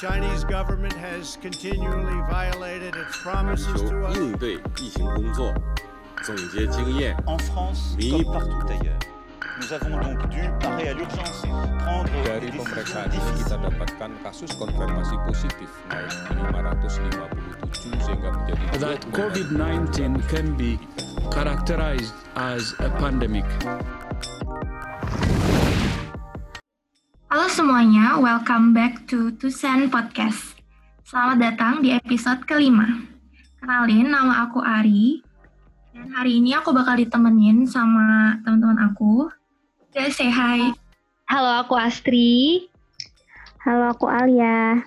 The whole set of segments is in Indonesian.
Chinese government has continually violated its promises to us. 应对疫情工作，总结经验。 En France, Oui. comme partout ailleurs, nous avons donc dû parer à l'urgence, prendre Dari des décisions pemeriksaan ini difficiles. kita dapatkan kasus konfirmasi positif naik 557 sehingga menjadi that 20 COVID-19 can be characterized as a pandemic. Halo semuanya, welcome back to Tusen Podcast. Selamat datang di episode kelima. Kenalin, nama aku Ari. Dan hari ini aku bakal ditemenin sama teman-teman aku. Guys, say hi. Halo, aku Astri. Halo, aku Alia.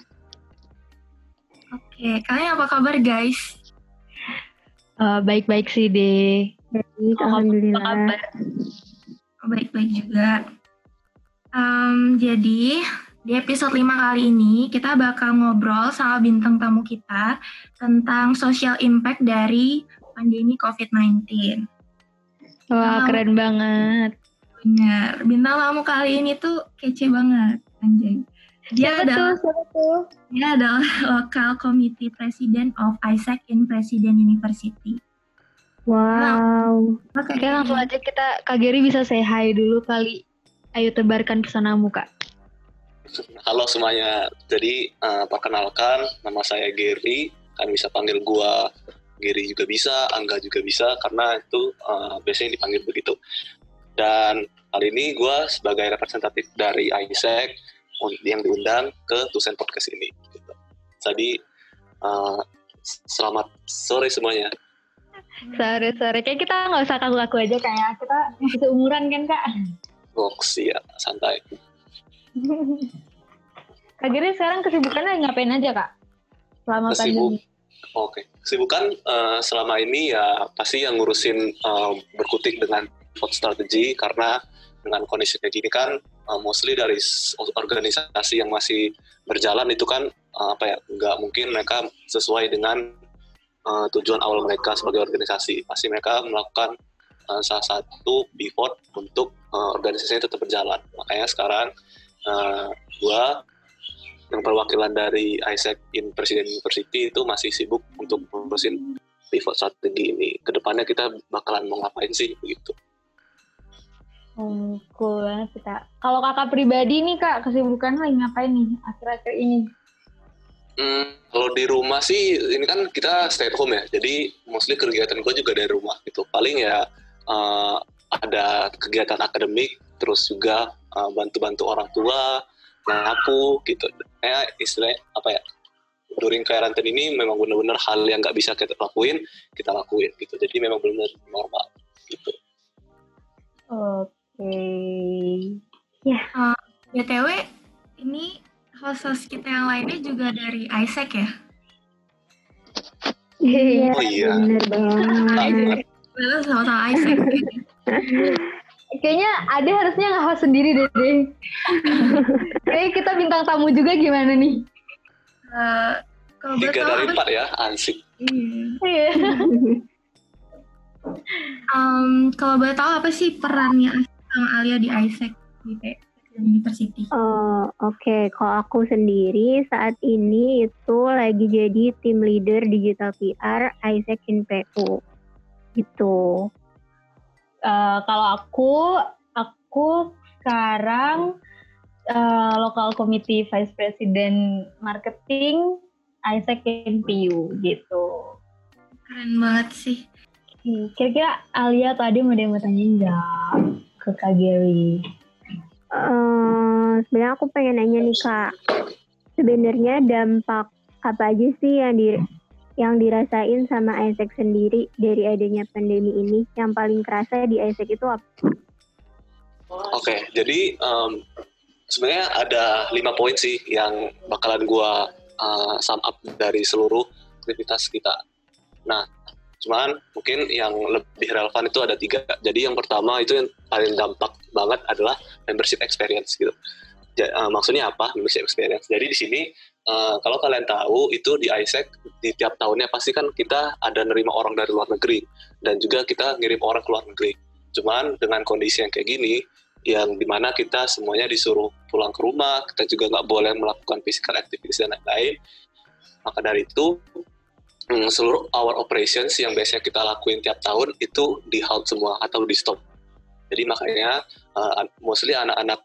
Oke, kalian apa kabar guys? Eh, Baik-baik sih deh. Baik, Apa Alhamdulillah. kabar? Baik-baik juga. Em, jadi, di episode 5 kali ini kita bakal ngobrol sama bintang tamu kita tentang social impact dari pandemi COVID-19. Wah, Wow. keren banget. Benar, bintang tamu kali ini tuh kece banget, anjay. Dia Siapa adalah tuh? Siapa tuh? dia adalah local committee president of Isaac in President University. Wow. Oke, Oke, langsung aja kita Kak Geri bisa say hi dulu kali. Ayo tebarkan pesanamu, Kak. Halo semuanya, jadi eh, perkenalkan nama saya Gary, kalian bisa panggil gua Gary juga bisa, Angga juga bisa, karena itu eh, biasanya dipanggil begitu. Dan kali ini gua sebagai representatif dari ISEC un- yang diundang ke Tusen Podcast ini. Gitu. Jadi eh, selamat sore semuanya. Sore-sore. Kayak kita nggak usah kaku-kaku aja kayak kita masih umuran kan, Kak? Box ya, santai. Kak Geri sekarang kesibukannya ngapain aja, Kak? Selama Kesibuk, pandemi. Oke, kesibukan eh, selama ini ya pasti yang ngurusin eh, berkutik dengan vote strategy karena dengan kondisi kayak gini kan eh, mostly dari organisasi yang masih berjalan itu kan eh, apa ya nggak mungkin mereka sesuai dengan eh, tujuan awal mereka sebagai organisasi pasti mereka melakukan eh, salah satu pivot untuk eh, organisasinya tetap berjalan makanya sekarang eh, gua yang perwakilan dari Isaac in President University itu masih sibuk untuk ngurusin pivot strategi ini. Ke depannya kita bakalan mau ngapain sih begitu. Hmm, cool banget sih, Kak. Kalau kakak pribadi nih, Kak, kesibukan lagi ngapain nih akhir-akhir ini? Hmm, kalau di rumah sih ini kan kita stay at home ya. Jadi mostly kegiatan gue juga dari rumah gitu. Paling ya eh, ada kegiatan akademik, terus juga eh, bantu-bantu orang tua, nyapu gitu. Kayak istilahnya apa ya? During karantina ini memang benar-benar hal yang nggak bisa kita lakuin, kita lakuin gitu. Jadi memang benar normal gitu. Oke. BTW, ini host-host kita yang lainnya juga dari Isaac ya? Iya, Oh iya. bener banget. Lalu sama-sama Isaac. Kayaknya ada harusnya nggak host sendiri deh. deh. Kayaknya kita bintang tamu juga gimana nih? Eh, kalau boleh Tiga tahu dari apa empat ya, ansik. Iya. Em, kalau boleh tahu apa sih perannya sama Alia di Isaac di University? Oh, oke. Kalau aku sendiri saat ini itu lagi jadi tim leader digital PR Isaac in PU. Gitu. Eh, kalau aku, aku sekarang eh, local committee vice president marketing Isaac NPU gitu. Keren banget sih. Hmm, Kira-kira Alia tadi mau ada yang mau tanyain nggak ke Kak Gary? Eh, sebenarnya aku pengen nanya nih kak, sebenarnya dampak apa aja sih yang di yang dirasain sama Isaac sendiri dari adanya pandemi ini? Yang paling kerasa di Isaac itu apa? Oke, jadi em, sebenarnya ada lima poin sih yang bakalan gua uh, sum up dari seluruh aktivitas kita. Nah, cuman mungkin yang lebih relevan itu ada tiga. Jadi yang pertama itu yang paling dampak banget adalah membership experience gitu. Ja- eh, maksudnya apa membership experience? Jadi di sini eh, kalau kalian tahu itu di Isaac di tiap tahunnya pasti kan kita ada nerima orang dari luar negeri dan juga kita ngirim orang ke luar negeri. Cuman dengan kondisi yang kayak gini yang di mana kita semuanya disuruh pulang ke rumah, kita juga nggak boleh melakukan physical activities dan lain-lain. Maka dari itu mm, seluruh our operations yang biasanya kita lakuin tiap tahun itu di halt semua atau di stop. Jadi makanya uh, mostly anak-anak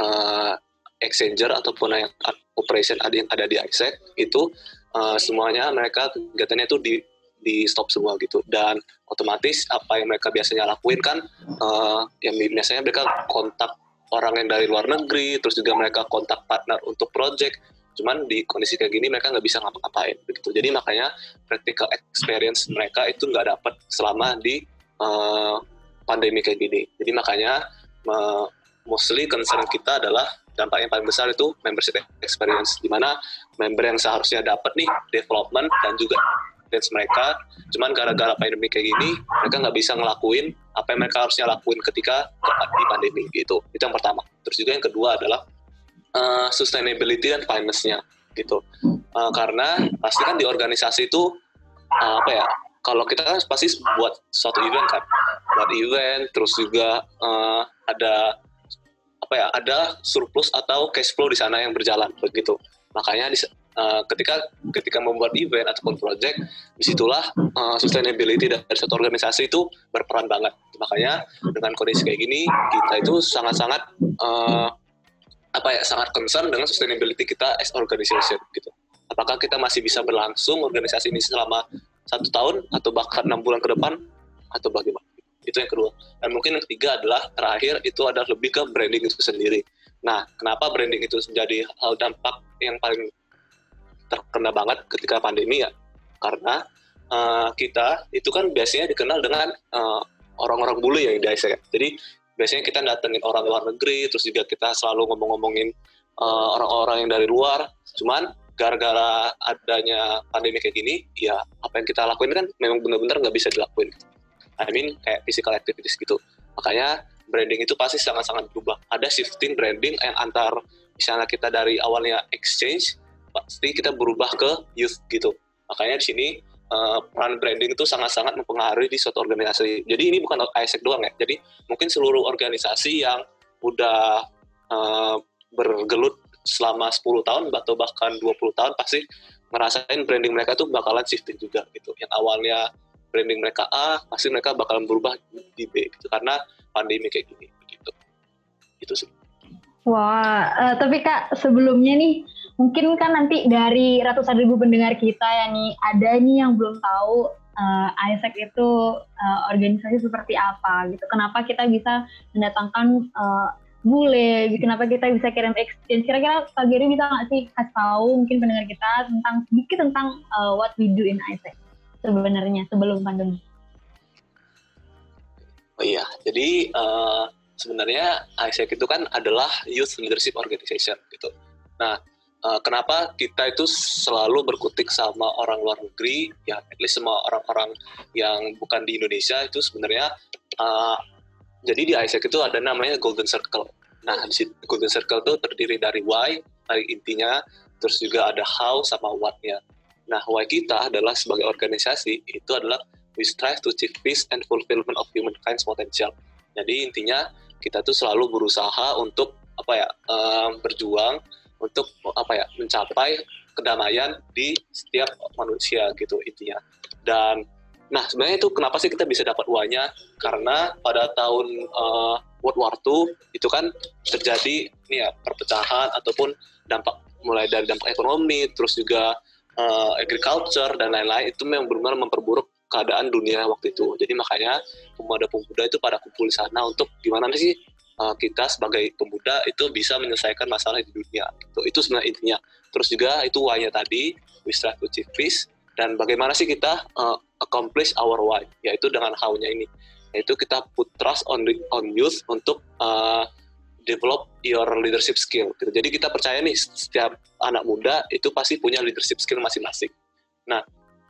uh, exchanger ataupun yang operation ada yang ada di ISEC itu uh, semuanya mereka kegiatannya itu di di stop semua gitu. Dan otomatis apa yang mereka biasanya lakuin kan uh, yang biasanya mereka kontak orang yang dari luar negeri terus juga mereka kontak partner untuk project. Cuman di kondisi kayak gini mereka nggak bisa ngapa-ngapain begitu. Jadi makanya practical experience mereka itu nggak dapat selama di uh, pandemi kayak gini. Jadi makanya mostly concern kita adalah dampak yang paling besar itu membership experience di mana member yang seharusnya dapat nih development dan juga dance mereka. Cuman gara-gara pandemi kayak gini mereka nggak bisa ngelakuin apa yang mereka harusnya lakuin ketika di pandemi gitu. Itu yang pertama. Terus juga yang kedua adalah uh, sustainability dan finance-nya gitu. Uh, karena pasti kan di organisasi itu uh, apa ya kalau kita kan pasti buat suatu event kan. Buat event terus juga uh, ada apa ya ada surplus atau cash flow di sana yang berjalan begitu. Makanya di, uh, ketika ketika membuat event ataupun project di situlah uh, sustainability dari satu organisasi itu berperan banget. Makanya dengan kondisi kayak gini kita itu sangat-sangat uh, apa ya sangat concern dengan sustainability kita as organization gitu. Apakah kita masih bisa berlangsung organisasi ini selama satu tahun atau bahkan enam bulan ke depan atau bagaimana itu yang kedua dan mungkin yang ketiga adalah terakhir itu adalah lebih ke branding itu sendiri nah kenapa branding itu menjadi hal dampak yang paling terkena banget ketika pandemi ya karena uh, kita itu kan biasanya dikenal dengan uh, orang-orang bule ya di ya. Jadi biasanya kita datengin orang luar negeri, terus juga kita selalu ngomong-ngomongin uh, orang-orang yang dari luar. Cuman gara-gara adanya pandemi kayak gini, ya apa yang kita lakuin kan memang benar-benar nggak bisa dilakuin. I mean kayak physical activities gitu. Makanya branding itu pasti sangat-sangat berubah. Ada shifting branding yang antar misalnya kita dari awalnya exchange pasti kita berubah ke youth gitu. Makanya di sini uh, peran branding itu sangat-sangat mempengaruhi di suatu organisasi. Jadi ini bukan ISEC doang ya. Jadi mungkin seluruh organisasi yang udah uh, bergelut selama 10 tahun atau bahkan 20 tahun pasti ngerasain branding mereka tuh bakalan shifting juga gitu. Yang awalnya branding mereka A, pasti mereka bakalan berubah di B gitu karena pandemi kayak gini gitu. Itu sih. Wah, uh, tapi Kak sebelumnya nih mungkin kan nanti dari ratusan ribu pendengar kita ya nih ada nih yang belum tahu uh, ISEC itu uh, organisasi seperti apa gitu. Kenapa kita bisa mendatangkan uh, bule, kenapa kita bisa kirim exchange. Kira-kira Kak Gary bisa nggak sih kasih tahu mungkin pendengar kita tentang sedikit tentang uh, what we do in ISEC sebenarnya sebelum pandemi. Oh iya, jadi uh, sebenarnya ISEC itu kan adalah Youth Leadership Organization gitu. Nah, uh, kenapa kita itu selalu berkutik sama orang luar negeri ya at least sama orang-orang yang bukan di Indonesia itu sebenarnya uh, jadi di ISEC itu ada namanya Golden Circle nah di Golden Circle itu terdiri dari why dari intinya terus juga ada how sama what-nya nah why kita adalah sebagai organisasi itu adalah we strive to achieve peace and fulfillment of humankind's potential. Jadi intinya kita tuh selalu berusaha untuk apa ya um, berjuang untuk apa ya mencapai kedamaian di setiap manusia gitu intinya. Dan nah sebenarnya itu kenapa sih kita bisa dapat uangnya? Karena pada tahun uh, World War II itu kan terjadi nih ya perpecahan ataupun dampak mulai dari dampak ekonomi terus juga uh, agriculture dan lain-lain itu memang benar-benar memperburuk keadaan dunia waktu itu jadi makanya pemuda-pemuda itu pada kumpul di sana untuk gimana sih uh, kita sebagai pemuda itu bisa menyelesaikan masalah di dunia. Gitu. Itu sebenarnya intinya. Terus juga itu why-nya tadi, we strive to achieve peace, dan bagaimana sih kita uh, accomplish our why, yaitu dengan how-nya ini. Yaitu kita put trust on the, on youth untuk uh, develop your leadership skill. Gitu. Jadi kita percaya nih setiap anak muda itu pasti punya leadership skill masing-masing. Nah,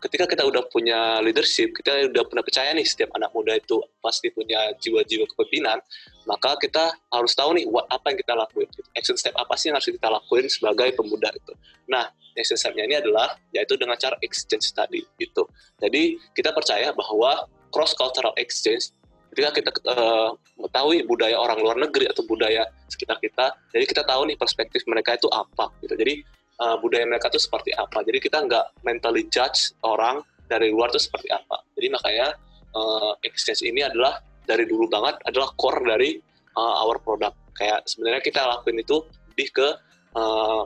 ketika kita udah punya leadership, kita udah pernah percaya nih setiap anak muda itu pasti punya jiwa-jiwa kepemimpinan, maka kita harus tahu nih what, apa yang kita lakuin. Gitu. Action step apa sih yang harus kita lakuin sebagai pemuda itu. Nah, action stepnya ini adalah yaitu dengan cara exchange tadi gitu. Jadi kita percaya bahwa cross cultural exchange ketika kita uh, mengetahui budaya orang luar negeri atau budaya sekitar kita jadi kita tahu nih perspektif mereka itu apa gitu. Jadi uh, budaya mereka itu seperti apa. Jadi kita nggak mentally judge orang dari luar itu seperti apa. Jadi makanya uh, exchange ini adalah dari dulu banget adalah core dari uh, our product. Kayak sebenarnya kita lakuin itu lebih ke uh,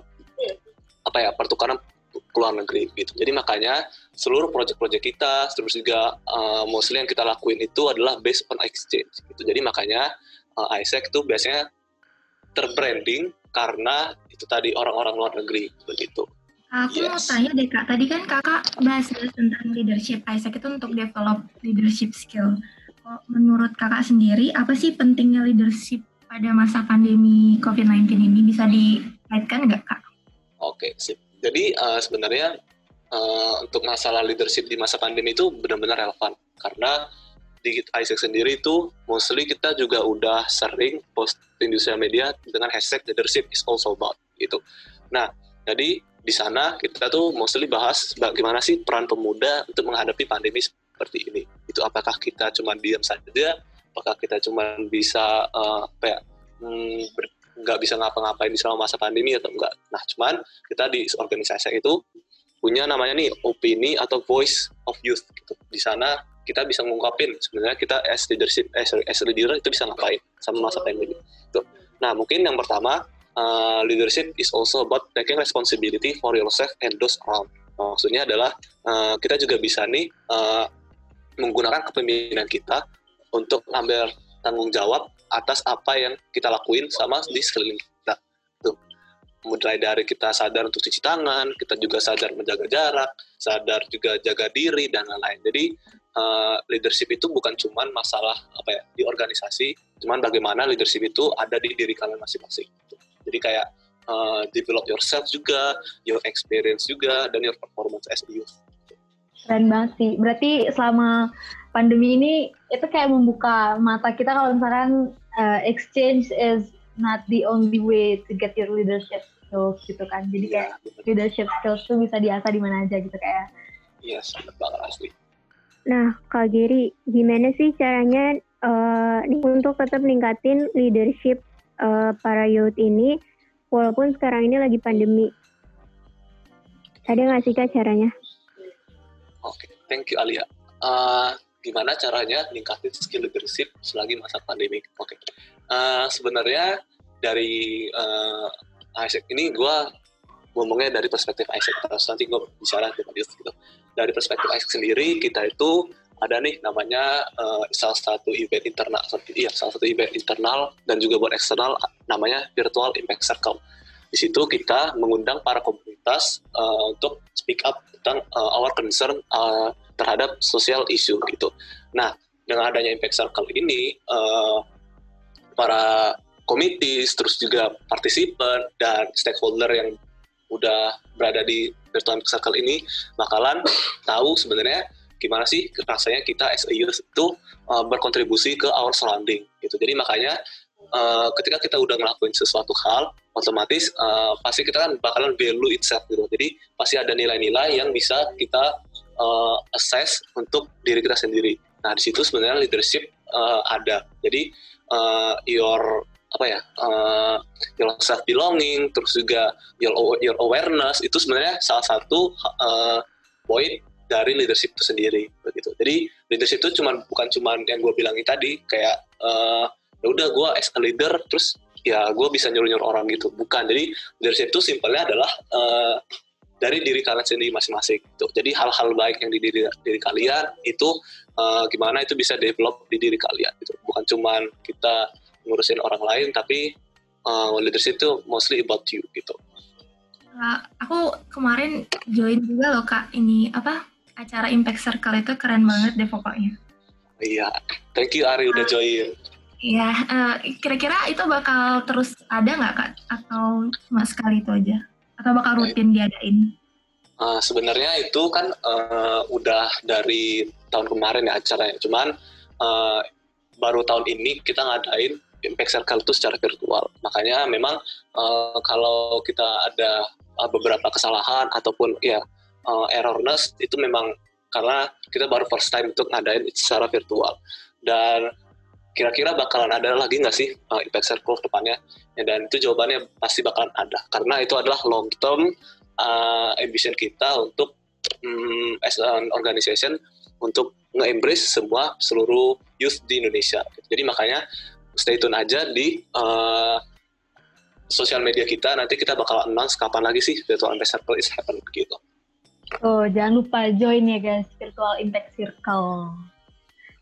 apa ya pertukaran luar negeri gitu. Jadi makanya seluruh proyek-proyek kita terus juga uh, mostly yang kita lakuin itu adalah based on exchange gitu. Jadi makanya uh, ISEC itu biasanya terbranding karena itu tadi orang-orang luar negeri begitu. Aku yes. mau tanya deh kak, tadi kan kakak bahas tentang leadership ISEC itu untuk develop leadership skill. Menurut kakak sendiri, apa sih pentingnya leadership pada masa pandemi COVID-19 ini? Bisa dikaitkan nggak kak? Oke, sip. Jadi uh, sebenarnya uh, untuk masalah leadership di masa pandemi itu benar-benar relevan karena di Isaac sendiri itu mostly kita juga udah sering post di sosial media dengan hashtag leadership is also about gitu. Nah, jadi di sana kita tuh mostly bahas bagaimana sih peran pemuda untuk menghadapi pandemi seperti ini. Itu apakah kita cuma diam saja, apakah kita cuma bisa uh, apa ya, hmm, nggak bisa ngapa-ngapain di selama masa pandemi atau enggak. Nah, cuman kita di organisasi itu punya namanya nih opini atau voice of youth gitu. Di sana kita bisa ngungkapin sebenarnya kita as leadership as, as leader itu bisa ngapain sama masa pandemi. Gitu. Nah, mungkin yang pertama uh, leadership is also about taking responsibility for yourself and those around. Maksudnya adalah uh, kita juga bisa nih uh, menggunakan kepemimpinan kita untuk ngambil tanggung jawab atas apa yang kita lakuin sama di sekeliling kita. Tuh. Mulai dari kita sadar untuk cuci tangan, kita juga sadar menjaga jarak, sadar juga jaga diri dan lain-lain. Jadi uh, leadership itu bukan cuma masalah apa ya di organisasi, cuman bagaimana leadership itu ada di diri kalian masing-masing. Jadi kayak uh, develop yourself juga, your experience juga, dan your performance as a youth. Keren banget sih. Berarti selama pandemi ini itu kayak membuka mata kita kalau misalkan uh, exchange is not the only way to get your leadership skills gitu kan. Jadi kayak ya, leadership skills tuh bisa diasah di mana aja gitu kayak. Iya, sangat banget asli. Nah, Kak Giri, gimana sih caranya uh, untuk tetap ningkatin leadership uh, para youth ini walaupun sekarang ini lagi pandemi? Ada nggak sih Kak caranya? Oke, okay. thank you Alia. Uh, gimana caranya ningkatin skill leadership selagi masa pandemi. Oke, okay. uh, sebenarnya dari uh, Isaac ini gue ngomongnya dari perspektif Isaac terus nanti gue bicara di gitu. Dari perspektif Isaac sendiri kita itu ada nih namanya uh, salah satu event internal, iya salah satu event internal dan juga buat eksternal namanya Virtual Impact Circle. Di situ kita mengundang para komunitas uh, untuk speak up tentang uh, our concern uh, terhadap social issue gitu. Nah, dengan adanya Impact Circle ini, uh, para komitis, terus juga partisipan dan stakeholder yang udah berada di virtual Impact Circle ini bakalan tahu sebenarnya gimana sih rasanya kita as a youth itu uh, berkontribusi ke our surrounding gitu. Jadi makanya uh, ketika kita udah ngelakuin sesuatu hal, otomatis uh, pasti kita kan bakalan value itself gitu. Jadi pasti ada nilai-nilai yang bisa kita uh, assess untuk diri kita sendiri. Nah di situ sebenarnya leadership uh, ada. Jadi uh, your apa ya uh, your self belonging, terus juga your your awareness itu sebenarnya salah satu uh, poin dari leadership itu sendiri begitu. Jadi leadership itu cuman bukan cuman yang gue bilang tadi kayak uh, ya udah gue as a leader terus ya gue bisa nyuruh nyuruh orang gitu bukan jadi leadership itu simpelnya adalah uh, dari diri kalian sendiri masing-masing. Gitu. Jadi hal-hal baik yang di diri, diri kalian itu uh, gimana itu bisa develop di diri kalian. Gitu. Bukan cuma kita ngurusin orang lain, tapi uh, leadership itu mostly about you gitu. Uh, aku kemarin join juga loh kak ini apa acara Impact Circle itu keren banget deh pokoknya. Iya, thank you Ari udah join. Uh, kira-kira itu bakal terus ada nggak kak atau cuma sekali itu aja? atau bakal rutin diadain? Uh, sebenarnya itu kan uh, udah dari tahun kemarin ya acaranya. Cuman uh, baru tahun ini kita ngadain Impact Circle itu secara virtual. Makanya memang uh, kalau kita ada uh, beberapa kesalahan ataupun ya uh, errorness itu memang karena kita baru first time untuk ngadain secara virtual. Dan kira-kira bakalan ada lagi nggak sih uh, impact circle depannya? Ya, dan itu jawabannya pasti bakalan ada. Karena itu adalah long term uh, ambition kita untuk um, as an organization untuk nge-embrace semua seluruh youth di Indonesia. Jadi makanya stay tune aja di uh, sosial media kita. Nanti kita bakal announce kapan lagi sih virtual impact circle is happen gitu. Oh, jangan lupa join ya guys, Virtual Impact Circle.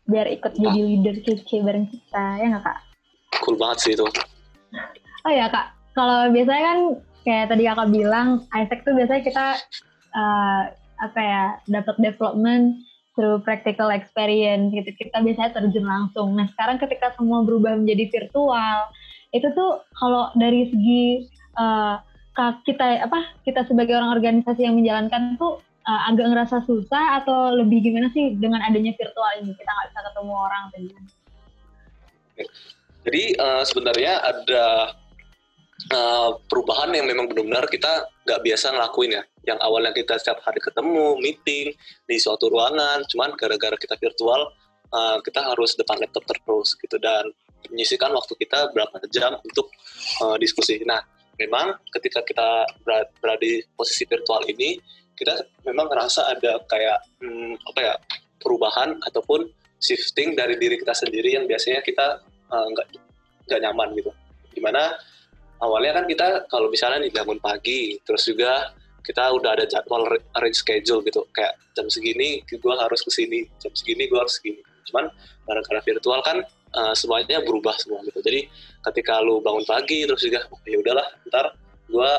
Biar ikut jadi leader kece bareng kita, ya nggak kak? cool banget sih itu Oh ya kak, kalau biasanya kan kayak tadi kakak bilang, Isaac tuh biasanya kita uh, apa ya dapat development through practical experience gitu. Kita biasanya terjun langsung. Nah sekarang ketika semua berubah menjadi virtual, itu tuh kalau dari segi uh, kak- kita apa kita sebagai orang organisasi yang menjalankan tuh uh, agak ngerasa susah atau lebih gimana sih dengan adanya virtual ini kita nggak bisa ketemu orang gimana? Jadi eh, sebenarnya ada eh, perubahan yang memang benar-benar kita nggak biasa ngelakuin ya. Yang awalnya kita setiap hari ketemu, meeting di suatu ruangan, cuman gara-gara kita virtual, eh, kita harus depan laptop terus gitu dan menyisihkan waktu kita berapa jam untuk eh, diskusi. Nah, memang ketika kita ber- berada di posisi virtual ini, kita memang ngerasa ada kayak hmm, apa ya perubahan ataupun shifting dari diri kita sendiri yang biasanya kita eh, nggak nggak nyaman gitu. Di mana awalnya kan kita kalau misalnya nih bangun pagi, terus juga kita udah ada jadwal arrange schedule gitu, kayak jam segini gue harus ke sini, jam segini gue harus segini. Cuman gara-gara virtual kan eh, semuanya berubah semua gitu. Jadi ketika lu bangun pagi terus juga "Oh, ya udahlah ntar gue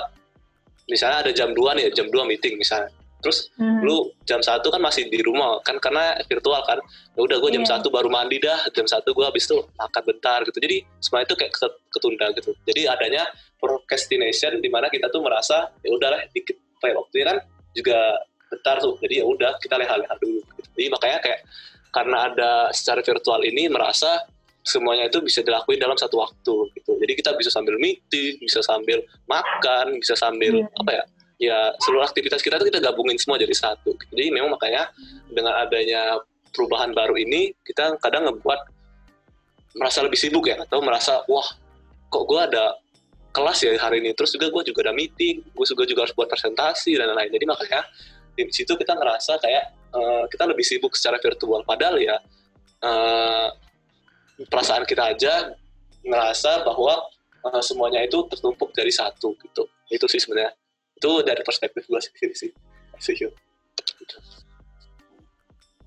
misalnya ada jam 2 nih, jam 2 meeting misalnya. Terus Hmm. lu jam satu kan masih di rumah kan karena virtual kan ya udah gue jam Iya. satu baru mandi dah jam satu gue habis itu makan bentar gitu jadi semua itu kayak ket- ketunda gitu jadi adanya procrastination di mana kita tuh merasa ya udahlah dikit apa ya, waktunya kan juga bentar tuh jadi ya udah kita leha-leha dulu gitu. jadi makanya kayak karena ada secara virtual ini merasa semuanya itu bisa dilakuin dalam satu waktu gitu jadi kita bisa sambil meeting bisa sambil makan bisa sambil Iya. apa ya ya seluruh aktivitas kita tuh kita gabungin semua jadi satu. Jadi memang makanya dengan adanya perubahan baru ini kita kadang ngebuat merasa lebih sibuk ya atau merasa wah kok gue ada kelas ya hari ini terus juga gue juga ada meeting gue juga juga harus buat presentasi dan lain-lain jadi makanya di situ kita ngerasa kayak eh, kita lebih sibuk secara virtual padahal ya eh, perasaan kita aja ngerasa bahwa eh, semuanya itu tertumpuk dari satu gitu. Itu sih sebenarnya. Itu dari perspektif gue sendiri sih. Sih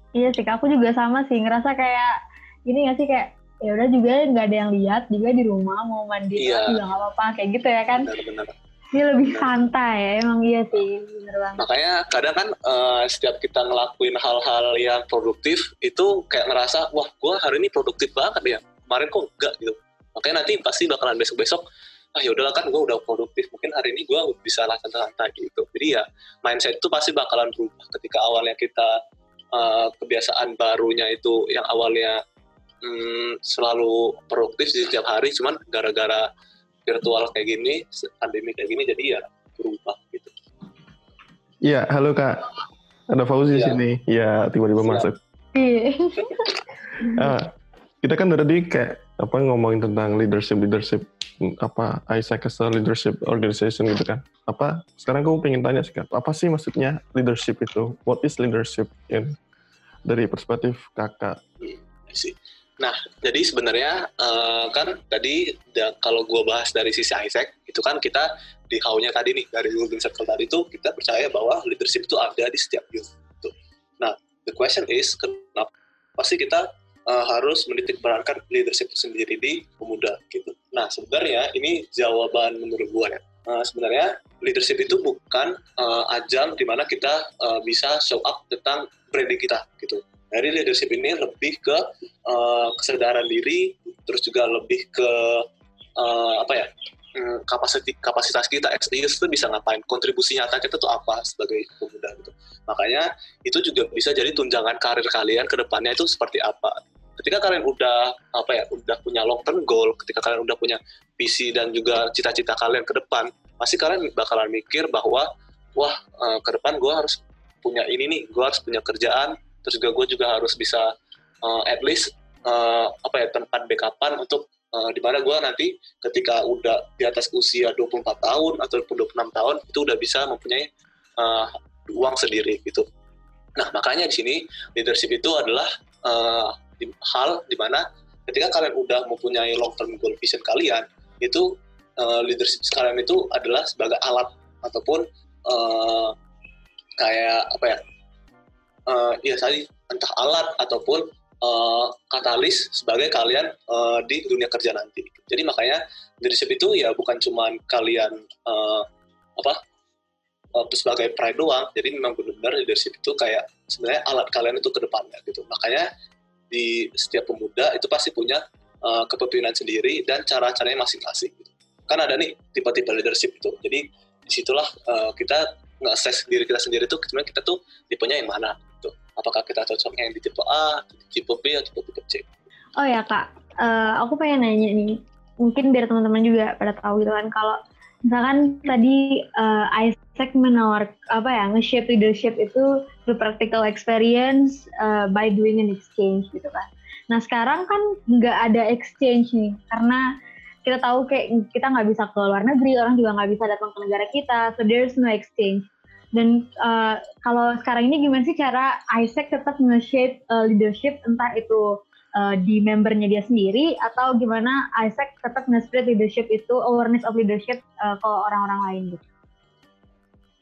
Iya sih, aku juga sama sih. Ngerasa kayak gini gak sih kayak ya udah juga nggak ada yang lihat juga di rumah mau mandi Iya. juga nggak apa-apa kayak gitu ya kan? Benar-benar ini lebih santai ya emang iya sih bener banget. Makanya kadang kan eh, setiap kita ngelakuin hal-hal yang produktif itu kayak ngerasa wah gue hari ini produktif banget ya. Kemarin kok enggak gitu. Makanya nanti pasti bakalan besok-besok ah ya udahlah kan gue udah produktif. Mungkin hari ini gue bisa lah santai gitu. Jadi ya mindset itu pasti bakalan berubah ketika awalnya kita eh, kebiasaan barunya itu yang awalnya hmm, selalu produktif di setiap hari cuman gara-gara virtual kayak gini pandemi kayak gini jadi ya berubah gitu Iya, halo Kak. Ada Fauzi di Iya. sini. Iya, tiba-tiba masuk. Iya. Ah, kita kan tadi kayak apa ngomongin tentang leadership leadership hmm, apa Isaac as a leadership organization gitu kan. Apa sekarang aku pengen tanya sih Kak, apa sih maksudnya leadership itu? What is leadership in dari perspektif Kakak? I see. Nah, jadi sebenarnya eh, kan tadi da- kalau gue bahas dari sisi Isaac, itu kan kita di how-nya tadi nih, dari Golden Circle tadi itu kita percaya bahwa leadership itu ada di setiap youth. Tuh. Nah, the question is, kenapa pasti kita eh, harus menitik beratkan leadership itu sendiri di pemuda gitu. Nah, sebenarnya ini jawaban menurut gue ya. Eh, sebenarnya leadership itu bukan eh, ajang di mana kita eh, bisa show up tentang branding kita gitu. Dari leadership ini lebih ke uh, kesadaran diri, terus juga lebih ke uh, apa ya mm, kapasiti- kapasitas kita youth itu bisa ngapain, kontribusi nyata kita tuh apa sebagai pemuda gitu. Makanya itu juga bisa jadi tunjangan karir kalian ke depannya itu seperti apa. Ketika kalian udah apa ya, udah punya long term goal, ketika kalian udah punya visi dan juga cita-cita kalian ke depan, pasti kalian bakalan mikir bahwa wah uh, ke depan gue harus punya ini nih, gue harus punya kerjaan, terus juga gue juga harus bisa uh, at least uh, apa ya tempat backupan untuk uh, di mana gue nanti ketika udah di atas usia 24 tahun ataupun 26 tahun itu udah bisa mempunyai uh, uang sendiri gitu. Nah makanya di sini leadership itu adalah uh, hal di mana ketika kalian udah mempunyai long term goal vision kalian itu uh, leadership kalian itu adalah sebagai alat ataupun uh, kayak apa ya uh, ya tadi entah alat ataupun uh, katalis sebagai kalian uh, di dunia kerja nanti. Jadi makanya leadership itu ya bukan cuma kalian uh, apa uh, sebagai pride doang. Jadi memang benar-benar leadership itu kayak sebenarnya alat kalian itu ke depannya gitu. Makanya di setiap pemuda itu pasti punya uh, kepemimpinan sendiri dan cara-caranya masing-masing. Gitu. Kan ada nih tipe-tipe leadership itu. Jadi di situlah uh, kita nge-assess diri kita sendiri tuh sebenarnya kita tuh tipenya yang mana gitu. Apakah kita cocoknya yang di tipe A, tipe B, atau tipe, tipe C. Oh ya kak, uh, aku pengen nanya nih, mungkin biar teman-teman juga pada tahu gitu kan, kalau misalkan tadi uh, Isaac menawar apa ya nge-shape leadership itu through practical experience uh, by doing an exchange gitu kan. Nah sekarang kan nggak ada exchange nih karena kita tahu kayak kita nggak bisa ke luar negeri, orang juga nggak bisa datang ke negara kita, so there's no exchange. Dan uh, kalau sekarang ini gimana sih cara Isaac tetap nge-shape uh, leadership entah itu uh, di membernya dia sendiri atau gimana Isaac tetap nge-spread leadership itu awareness of leadership uh, ke orang-orang lain gitu.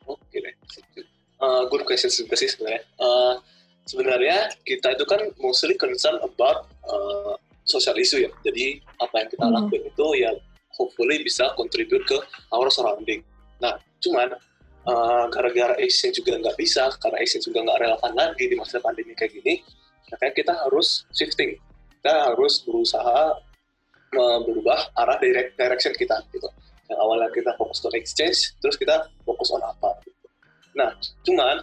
Oke deh. Uh, good question juga sih sebenarnya. Uh, sebenarnya kita itu kan mostly concern about uh, social issue ya. Jadi apa yang kita hmm. lakuin itu ya hopefully bisa contribute ke our surrounding. Nah, cuman uh, gara-gara exchange juga nggak bisa, karena exchange juga nggak relevan lagi di masa pandemi kayak gini, makanya kita harus shifting. Kita harus berusaha berubah arah direct, direction kita gitu. Yang awalnya kita fokus ke exchange, terus kita fokus on apa. Gitu. Nah, cuman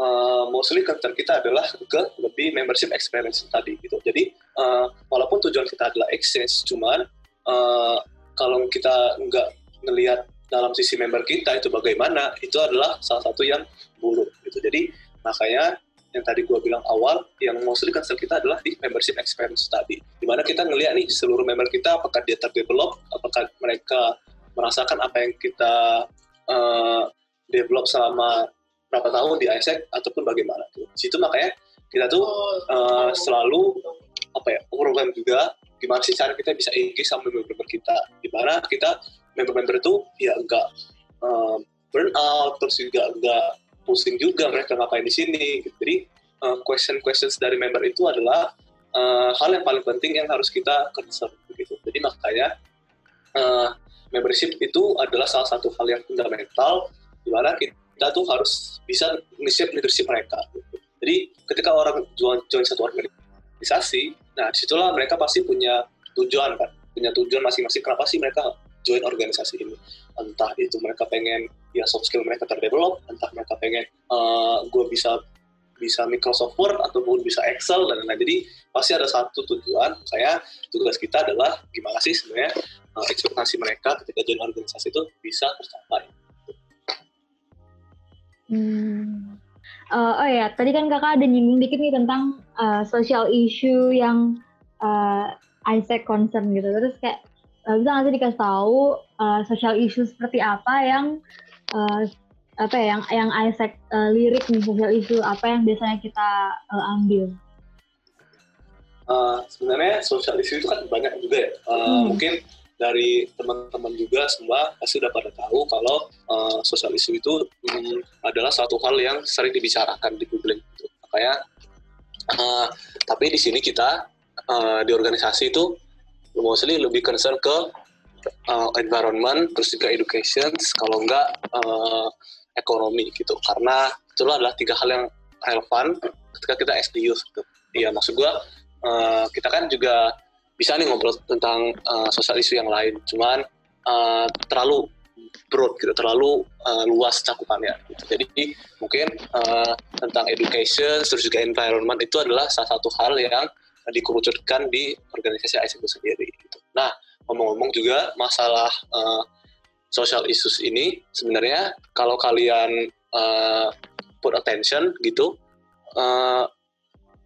uh, mostly concern kita adalah ke lebih membership experience tadi gitu. Jadi uh, walaupun tujuan kita adalah exchange, cuman uh, kalau kita nggak ngelihat dalam sisi member kita itu bagaimana, itu adalah salah satu yang buruk gitu. Jadi makanya yang tadi gue bilang awal, yang mostly concern kita adalah di membership experience tadi. Di mana kita ngelihat nih seluruh member kita, apakah dia terdevelop, apakah mereka merasakan apa yang kita uh, develop selama berapa tahun di ISEC ataupun bagaimana. Di situ makanya kita tuh uh, selalu apa ya program juga gimana sih cara kita bisa engage sama member-member kita. Di mana kita member-member itu ya enggak uh, burn out terus juga enggak pusing juga mereka ngapain di sini. Jadi uh, question questions dari member itu adalah uh, hal yang paling penting yang harus kita concern begitu. Jadi makanya uh, membership itu adalah salah satu hal yang fundamental di mana kita tuh harus bisa initiate leadership mereka. Jadi ketika orang join, join satu organisasi, nah di situlah mereka pasti punya tujuan kan, punya tujuan masing-masing. Kenapa sih mereka join organisasi ini? Entah itu mereka pengen ya soft skill mereka terdevelop, entah mereka pengen uh, gue bisa bisa Microsoft Word ataupun bisa Excel dan lain-lain. Jadi pasti ada satu tujuan. Kayak tugas kita adalah gimana sih sebenarnya uh, ekspektasi mereka ketika join organisasi itu bisa tercapai. Hmm. Uh, oh ya, tadi kan kakak ada nyinggung dikit nih tentang uh, social issue yang uh, Isaac concern gitu. Terus kayak uh, bisa nggak sih dikasih tahu uh, social issue seperti apa yang uh, apa ya yang yang Isaac uh, lirik nih social issue apa yang biasanya kita uh, ambil? Uh, sebenarnya social issue itu kan banyak juga ya. Uh, hmm. Mungkin dari teman-teman juga semua pasti udah pada tahu kalau uh, social issue itu um, adalah satu hal yang sering dibicarakan di publik. Gitu. Makanya, uh, tapi di sini kita uh, di organisasi itu mostly lebih concern ke uh, environment, terus juga education, kalau enggak uh, ekonomi gitu karena itu adalah tiga hal yang relevan ketika kita SDU gitu. Iya maksud gua uh, kita kan juga bisa nih ngobrol tentang uh, sosial isu yang lain, cuman uh, terlalu broad gitu, terlalu uh, luas cakupannya. Gitu. Jadi mungkin uh, tentang education, terus juga environment itu adalah salah satu hal yang dikerucutkan di organisasi ISIC itu sendiri. Gitu. Nah ngomong-ngomong juga masalah uh, social issues ini sebenarnya kalau kalian uh, put attention gitu uh,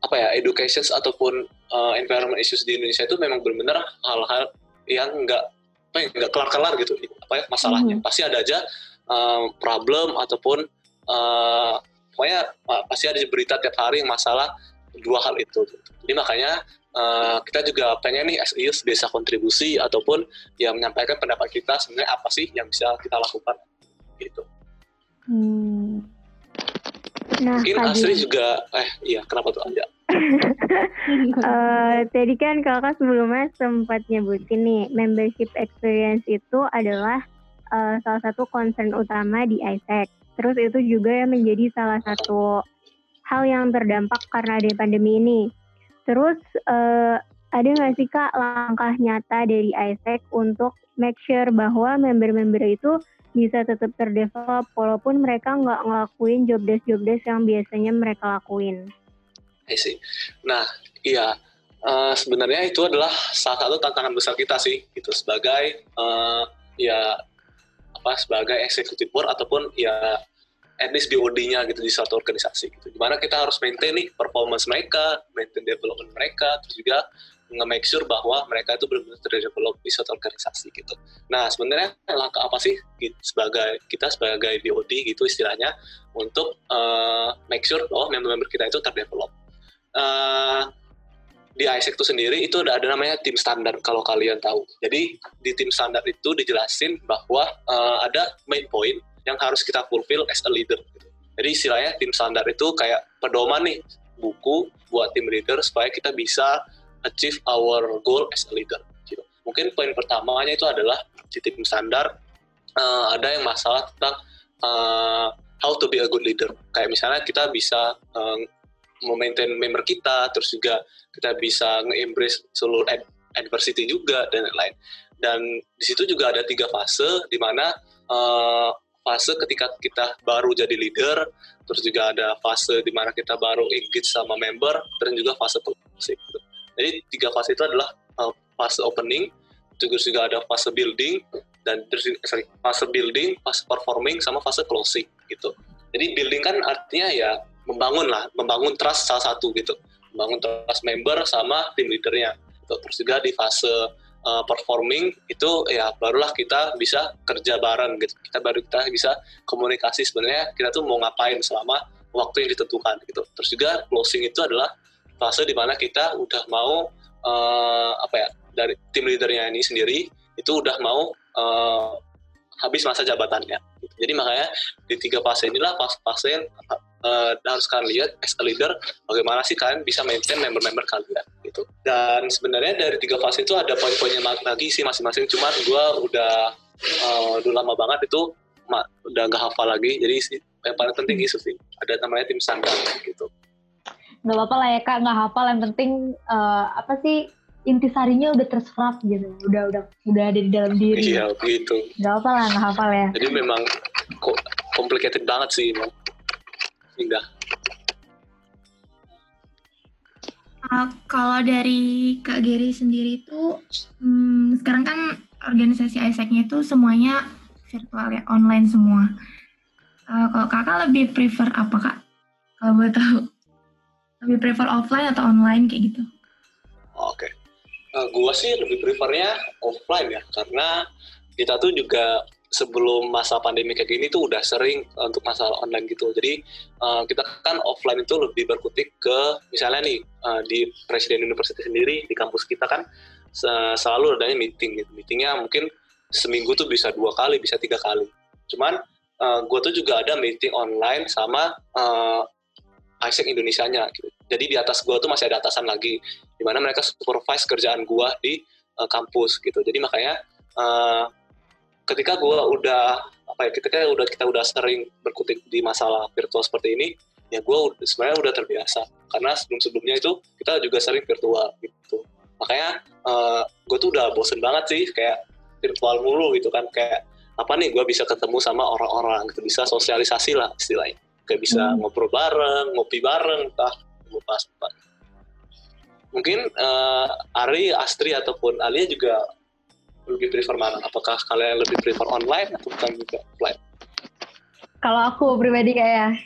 apa ya education ataupun uh, environment issues di Indonesia itu memang benar-benar hal-hal yang nggak apa ya, nggak kelar-kelar gitu. Apa ya masalahnya. Hmm. pasti ada aja um, problem ataupun uh, pokoknya uh, pasti ada berita tiap hari yang masalah dua hal itu jadi makanya uh, kita juga pengen nih youth bisa kontribusi ataupun ya menyampaikan pendapat kita sebenarnya apa sih yang bisa kita lakukan gitu. Hmm. Nah, mungkin Asri juga eh iya kenapa tuh? Anja Eh, tadi kan kakak sebelumnya sempat nyebutin nih membership experience itu adalah eh, salah satu concern utama di ISEC. Terus itu juga yang menjadi salah satu hal yang terdampak karena ada pandemi ini. Terus eh, ada nggak sih kak langkah nyata dari ISEC untuk make sure bahwa member-member itu bisa tetap terdevelop walaupun mereka nggak ngelakuin job desk job desk yang biasanya mereka lakuin. I see. Nah, iya eh, sebenarnya itu adalah salah satu tantangan besar kita sih, gitu sebagai eh, ya apa sebagai eksekutif board ataupun ya at least BOD-nya gitu di suatu organisasi gitu. Di mana kita harus maintain nih performance mereka, maintain development mereka, terus juga nge-make sure bahwa mereka itu benar-benar terdevelop di suatu organisasi gitu. Nah, sebenarnya langkah apa sih gitu, sebagai kita sebagai BOD gitu istilahnya untuk eh, make sure bahwa member-member kita itu terdevelop eh, di ISEC itu sendiri itu ada, ada namanya tim standar kalau kalian tahu. Jadi di tim standar itu dijelasin bahwa eh, ada main point yang harus kita fulfill as a leader. gitu. Jadi istilahnya tim standar itu kayak pedoman nih buku buat tim leader supaya kita bisa achieve our goal as a leader. Gitu. Mungkin poin pertamanya itu adalah di tim standar eh, ada yang masalah tentang eh, how to be a good leader. Kayak misalnya kita bisa eh, memaintain member kita, terus juga kita bisa nge-embrace seluruh ad- adversity juga dan lain-lain. Dan di situ juga ada tiga fase, di mana eh, fase ketika kita baru jadi leader, terus juga ada fase di mana kita baru engage sama member, dan juga fase closing. Jadi tiga fase itu adalah eh, fase opening, terus juga ada fase building, dan terus sorry, fase building, fase performing, sama fase closing gitu. Jadi building kan artinya ya membangun lah, membangun trust salah satu gitu, membangun trust member sama tim leadernya. Gitu. Terus juga di fase uh, performing itu ya barulah kita bisa kerja bareng gitu. Kita baru kita bisa komunikasi sebenarnya kita tuh mau ngapain selama waktu yang ditentukan gitu. Terus juga closing itu adalah fase di mana kita udah mau uh, apa ya dari tim leadernya ini sendiri itu udah mau uh, habis masa jabatannya. Jadi makanya di tiga fase inilah fase-fase uh, harus kalian lihat as a leader bagaimana sih kalian bisa maintain member-member kalian gitu. Dan sebenarnya dari tiga fase itu ada poin-poinnya lagi sih masing-masing. Cuman gue udah uh, udah lama banget itu ma- udah gak hafal lagi. Jadi sih, yang paling penting itu sih ada namanya tim standar gitu. Nggak apa-apa lah ya kak, nggak hafal. Yang penting eh, apa sih intisarinya udah terserap gitu, udah udah udah ada di dalam diri. Iya begitu. Nggak apa lah, nggak hafal ya. Jadi memang kok complicated banget sih emang. Hingga Uh, kalau dari Kak Geri sendiri itu, hmm, sekarang kan organisasi ISEC-nya itu semuanya virtual ya, online semua. Uh, kalau kakak lebih prefer apa kak? Kalau boleh tahu, lebih prefer offline atau online kayak gitu? Oke. Eh, gua sih lebih prefernya offline ya, karena kita tuh juga sebelum masa pandemi kayak gini tuh udah sering eh, untuk masalah online gitu. Jadi eh, kita kan offline itu lebih berkutik ke misalnya nih eh, di Presiden University sendiri di kampus kita kan se- selalu adanya meeting gitu. Meetingnya mungkin seminggu tuh bisa dua kali, bisa tiga kali. Cuman gue tuh juga ada meeting online sama eh, ISEC Indonesia-nya gitu. Jadi di atas gue tuh masih ada atasan lagi di mana mereka supervise kerjaan gue di uh, kampus gitu. Jadi makanya uh, ketika gue udah apa ya ketika udah kita udah sering berkutik di masalah virtual seperti ini, ya gue sebenarnya udah terbiasa. Karena sebelum sebelumnya itu kita juga sering virtual gitu. Makanya uh, gue tuh udah bosen banget sih kayak virtual mulu gitu kan. Kayak apa nih gue bisa ketemu sama orang-orang gitu. Bisa sosialisasi lah istilahnya. Kayak bisa ngobrol bareng ngopi bareng entah apa. Mungkin eh, Ari, Astri ataupun Alia juga lebih prefer mana? Apakah kalian lebih prefer online atau bukan juga offline? Kalau aku pribadi kayak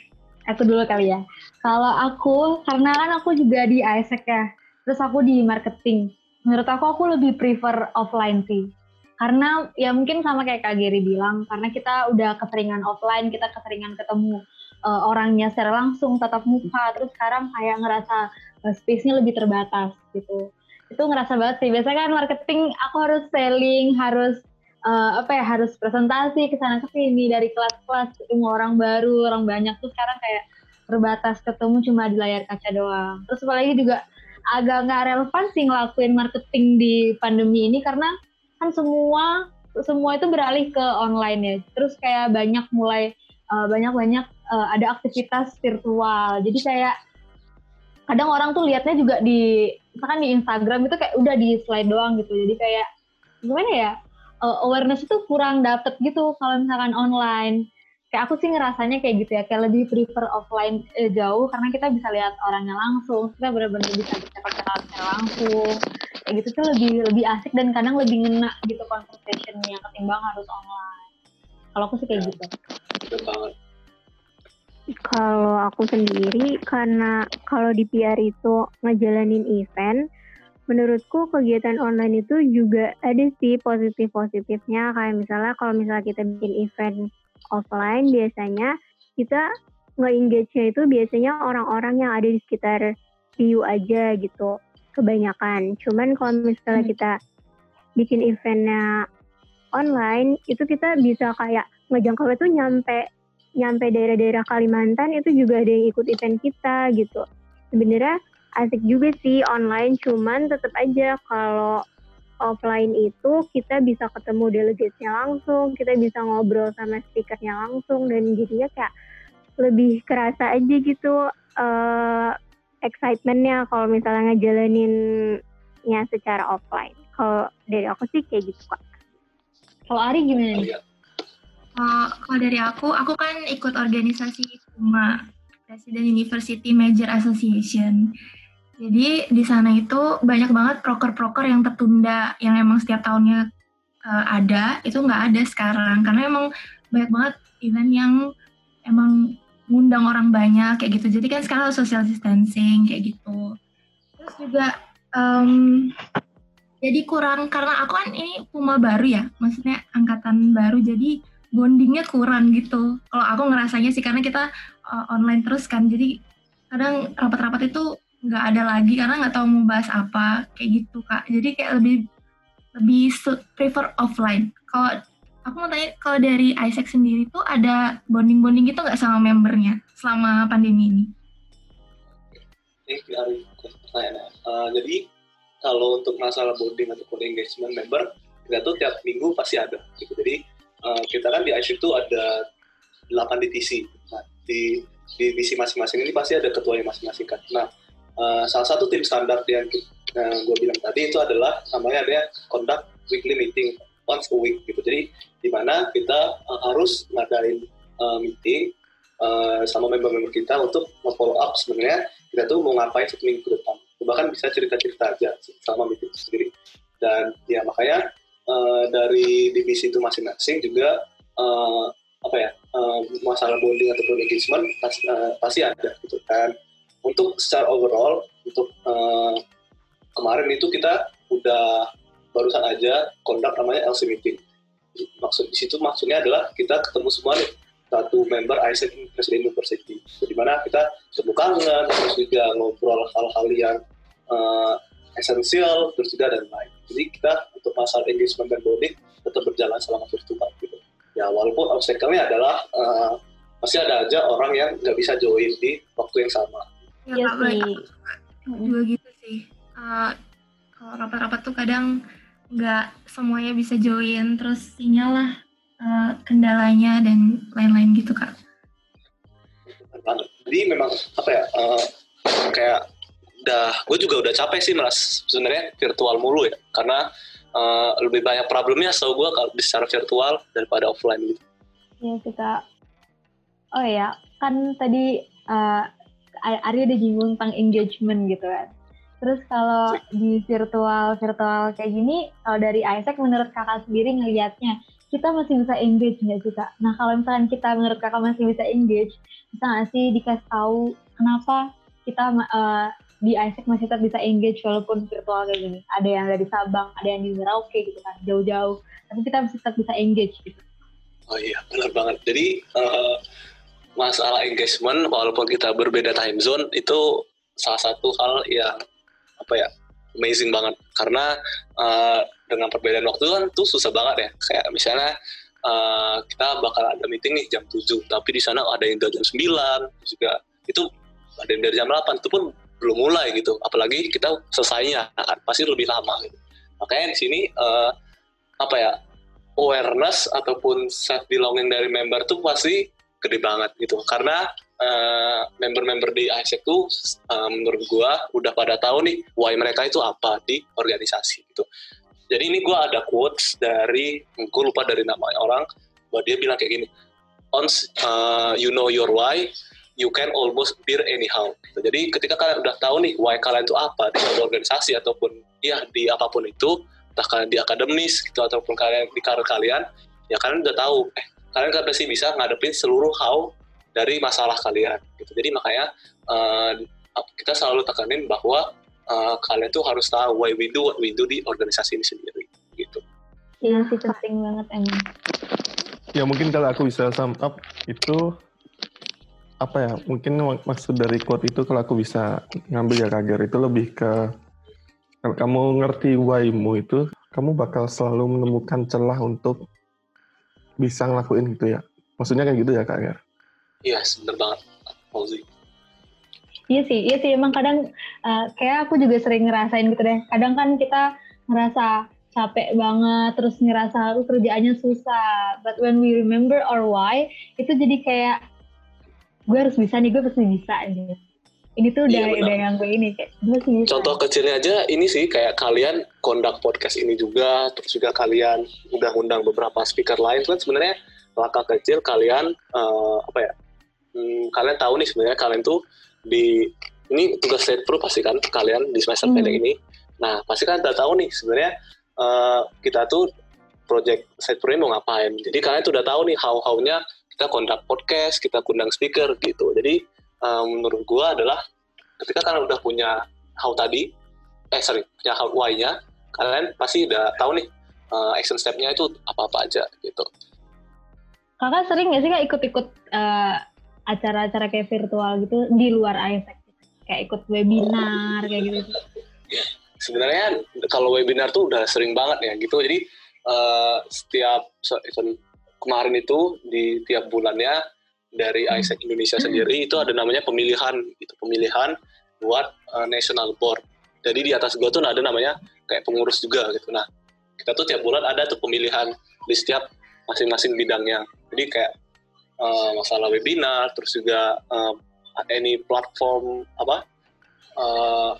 aku dulu kali ya. Kalau aku karena kan aku juga di ISEC ya. terus aku di marketing. Menurut aku aku lebih prefer offline sih. Karena ya mungkin sama kayak Kak Geri bilang, karena kita udah keseringan offline, kita keseringan ketemu uh, orangnya secara langsung, tatap muka, terus sekarang kayak ngerasa uh, space-nya lebih terbatas gitu. Itu ngerasa banget sih. Biasanya kan marketing aku harus selling, harus uh, apa ya, harus presentasi ke sana ke sini dari kelas-kelas ketemu orang baru, orang banyak tuh sekarang kayak terbatas ketemu cuma di layar kaca doang. Terus apalagi juga agak nggak relevan sih ngelakuin marketing di pandemi ini karena kan semua semua itu beralih ke online ya. Terus kayak banyak mulai uh, banyak-banyak uh, ada aktivitas virtual. Jadi kayak kadang orang tuh liatnya juga di misalkan di Instagram itu kayak udah di slide doang gitu. Jadi kayak gimana ya? Uh, awareness itu kurang dapet gitu kalau misalkan online. Kayak aku sih ngerasanya kayak gitu ya kayak lebih prefer offline eh, jauh karena kita bisa lihat orangnya langsung. Kita benar-benar bisa bercakap-cakap secara langsung. Kayak gitu tuh lebih lebih asik dan kadang lebih ngena gitu conversationnya ketimbang harus online. Kalau aku sih kayak gitu kalau aku sendiri karena kalau di PR itu ngejalanin event menurutku kegiatan online itu juga ada sih positif-positifnya kayak misalnya kalau misalnya kita bikin event offline biasanya kita nge-engage-nya itu biasanya orang-orang yang ada di sekitar view aja gitu kebanyakan. Cuman kalau misalnya hmm. kita bikin eventnya online itu kita bisa kayak ngejangkau itu nyampe nyampe daerah-daerah Kalimantan itu juga ada yang ikut event kita gitu. Sebenarnya asik juga sih online, cuman tetap aja kalau offline itu kita bisa ketemu delegatnya langsung, kita bisa ngobrol sama speakernya langsung dan jadinya kayak lebih kerasa aja gitu uh, excitementnya kalau misalnya ngejalaninnya secara offline. Kalau dari aku sih kayak gitu kak. Kalau Ari gimana nih? Uh, kalau dari aku, aku kan ikut organisasi cuma Presiden University Major Association. Jadi di sana itu banyak banget proker-proker yang tertunda, yang emang setiap tahunnya uh, ada, itu nggak ada sekarang. Karena emang banyak banget event yang emang ngundang orang banyak kayak gitu. Jadi kan sekarang social distancing kayak gitu. Terus juga um, jadi kurang karena aku kan ini Puma baru ya, maksudnya angkatan baru jadi bondingnya kurang gitu. Kalau aku ngerasanya sih karena kita uh, online terus kan, jadi kadang rapat-rapat itu nggak ada lagi karena nggak tahu mau bahas apa kayak gitu kak jadi kayak lebih lebih prefer offline kalau aku mau tanya kalau dari Isaac sendiri tuh ada bonding bonding gitu nggak sama membernya selama pandemi ini? Uh, jadi kalau untuk masalah bonding ataupun engagement member kita tuh tiap minggu pasti ada. Gitu. Jadi uh, kita kan di ISIC itu ada 8 divisi. Nah, di divisi masing-masing ini pasti ada ketuanya masing-masing kan. Nah, uh, salah satu tim standar yang eh, gue bilang tadi itu adalah namanya ada conduct weekly meeting once a week gitu. Jadi di mana kita uh, harus ngadain uh, meeting uh, sama member-member kita untuk follow up sebenarnya kita tuh mau ngapain satu minggu ke depan. Bahkan bisa cerita-cerita aja sama meeting sendiri. Dan ya makanya uh, dari divisi itu masing-masing juga uh, apa ya uh, masalah bonding ataupun engagement pasti, uh, pasti ada gitu kan untuk secara overall untuk uh, kemarin itu kita udah barusan aja kondak namanya LC meeting. Maksud di situ maksudnya adalah kita ketemu semua nih satu member Isaac Presiden University, di mana kita ketemu kangen, terus juga ngobrol hal-hal yang uh, esensial, terus juga dan lain. Jadi kita untuk masalah engagement dan bonding tetap berjalan selama virtual gitu. Ya walaupun obstacle-nya adalah uh, masih ada aja orang yang nggak bisa join di waktu yang sama. Ya iya kak sih. juga gitu sih. Uh, kalau rapat-rapat tuh kadang nggak semuanya bisa join terus sinyal lah uh, kendalanya dan lain-lain gitu kak. Jadi memang apa ya uh, kayak udah gue juga udah capek sih mas sebenarnya virtual mulu ya karena uh, lebih banyak problemnya so gue kalau secara virtual daripada offline gitu. Ya kita, oh ya kan tadi uh, Arya ada jinggung tentang engagement gitu kan. Terus kalau di virtual virtual kayak gini, kalau dari Isaac menurut kakak sendiri ngelihatnya kita masih bisa engage nggak sih kak? Nah kalau misalkan kita menurut kakak masih bisa engage, bisa nggak sih dikasih tahu kenapa kita uh, di Isaac masih tetap bisa engage walaupun virtual kayak gini. Ada yang dari Sabang, ada yang di Merauke gitu kan, jauh-jauh. Tapi kita masih tetap bisa engage gitu. Oh iya, benar banget. Jadi uh, masalah engagement walaupun kita berbeda time zone itu salah satu hal yang apa ya amazing banget karena uh, dengan perbedaan waktu kan tuh susah banget ya kayak misalnya uh, kita bakal ada meeting nih jam 7 tapi di sana ada yang dari jam 9 juga itu ada yang dari jam 8 itu pun belum mulai gitu. Apalagi kita selesainya pasti lebih lama gitu. makanya di sini uh, apa ya awareness ataupun self belonging dari member tuh pasti gede banget gitu. Karena uh, member-member di ISEC tuh uh, menurut gua udah pada tahu nih why mereka itu apa di organisasi gitu. Jadi ini gua ada quotes dari gue lupa dari nama orang bahwa dia bilang kayak gini. Once uh, you know your why you can almost bear anyhow. Gitu. jadi ketika kalian udah tahu nih why kalian itu apa di suatu organisasi ataupun ya di apa pun itu entah kalian di akademis gitu ataupun kalian di karir kalian ya kalian udah tahu eh kalian kan pasti bisa ngadepin seluruh how dari masalah kalian gitu. Jadi makanya uh, kita selalu tekanin bahwa uh, kalian tuh harus tahu why we do what we do di organisasi ini sendiri gitu. Iya sih penting banget emang ya mungkin kalau aku bisa sum up itu apa ya mungkin maksud dari quote itu kalau aku bisa ngambil ya kager itu lebih ke kalau kamu ngerti why-mu itu kamu bakal selalu menemukan celah untuk bisa ngelakuin gitu ya. Maksudnya kayak gitu ya Kak Ger? Iya, bener banget. Fauzi. Iya sih, iya sih emang kadang uh, kayak aku juga sering ngerasain gitu deh. Kadang kan kita ngerasa capek banget, terus ngerasa aku kerjaannya susah. But when we remember our why, itu jadi kayak gue harus bisa nih, gue pasti bisa gitu. Ini tuh udah, Iya, udah yang gue ini kayak gue sih bisa. Contoh kecilnya aja ini sih kayak kalian kondak podcast ini juga, terus juga kalian udah undang beberapa speaker lain kan sebenarnya langkah kecil kalian uh, apa ya? Hmm, kalian tahu nih sebenarnya kalian tuh di ini tugas state pro pasti kan kalian di semester Hmm. pendek ini. Nah pasti kan udah tahu nih sebenarnya uh, kita tuh project state pro ini mau ngapain. Jadi kalian tuh udah tahu nih how-how-nya kita kondak podcast, kita kundang speaker gitu. Jadi uh, menurut gua adalah ketika kalian udah punya how tadi, eh sorry, punya how why-nya, kalian pasti udah tahu nih uh, action step-nya itu apa-apa aja gitu. Kakak sering gak sih kak ikut-ikut eh, acara-acara kayak virtual gitu di luar ISEC? Kayak ikut webinar kayak gitu. Sebenarnya kalau webinar tuh udah sering banget ya gitu. Jadi uh, setiap so- event kemarin itu di tiap bulannya dari ISEC Indonesia sendiri itu ada namanya pemilihan itu pemilihan buat uh, national board. Jadi di atas gua tuh ada namanya kayak pengurus juga gitu. Nah kita tuh tiap bulan ada tuh pemilihan di setiap masing-masing bidangnya. Jadi kayak uh, masalah webinar, terus juga uh, any platform apa uh,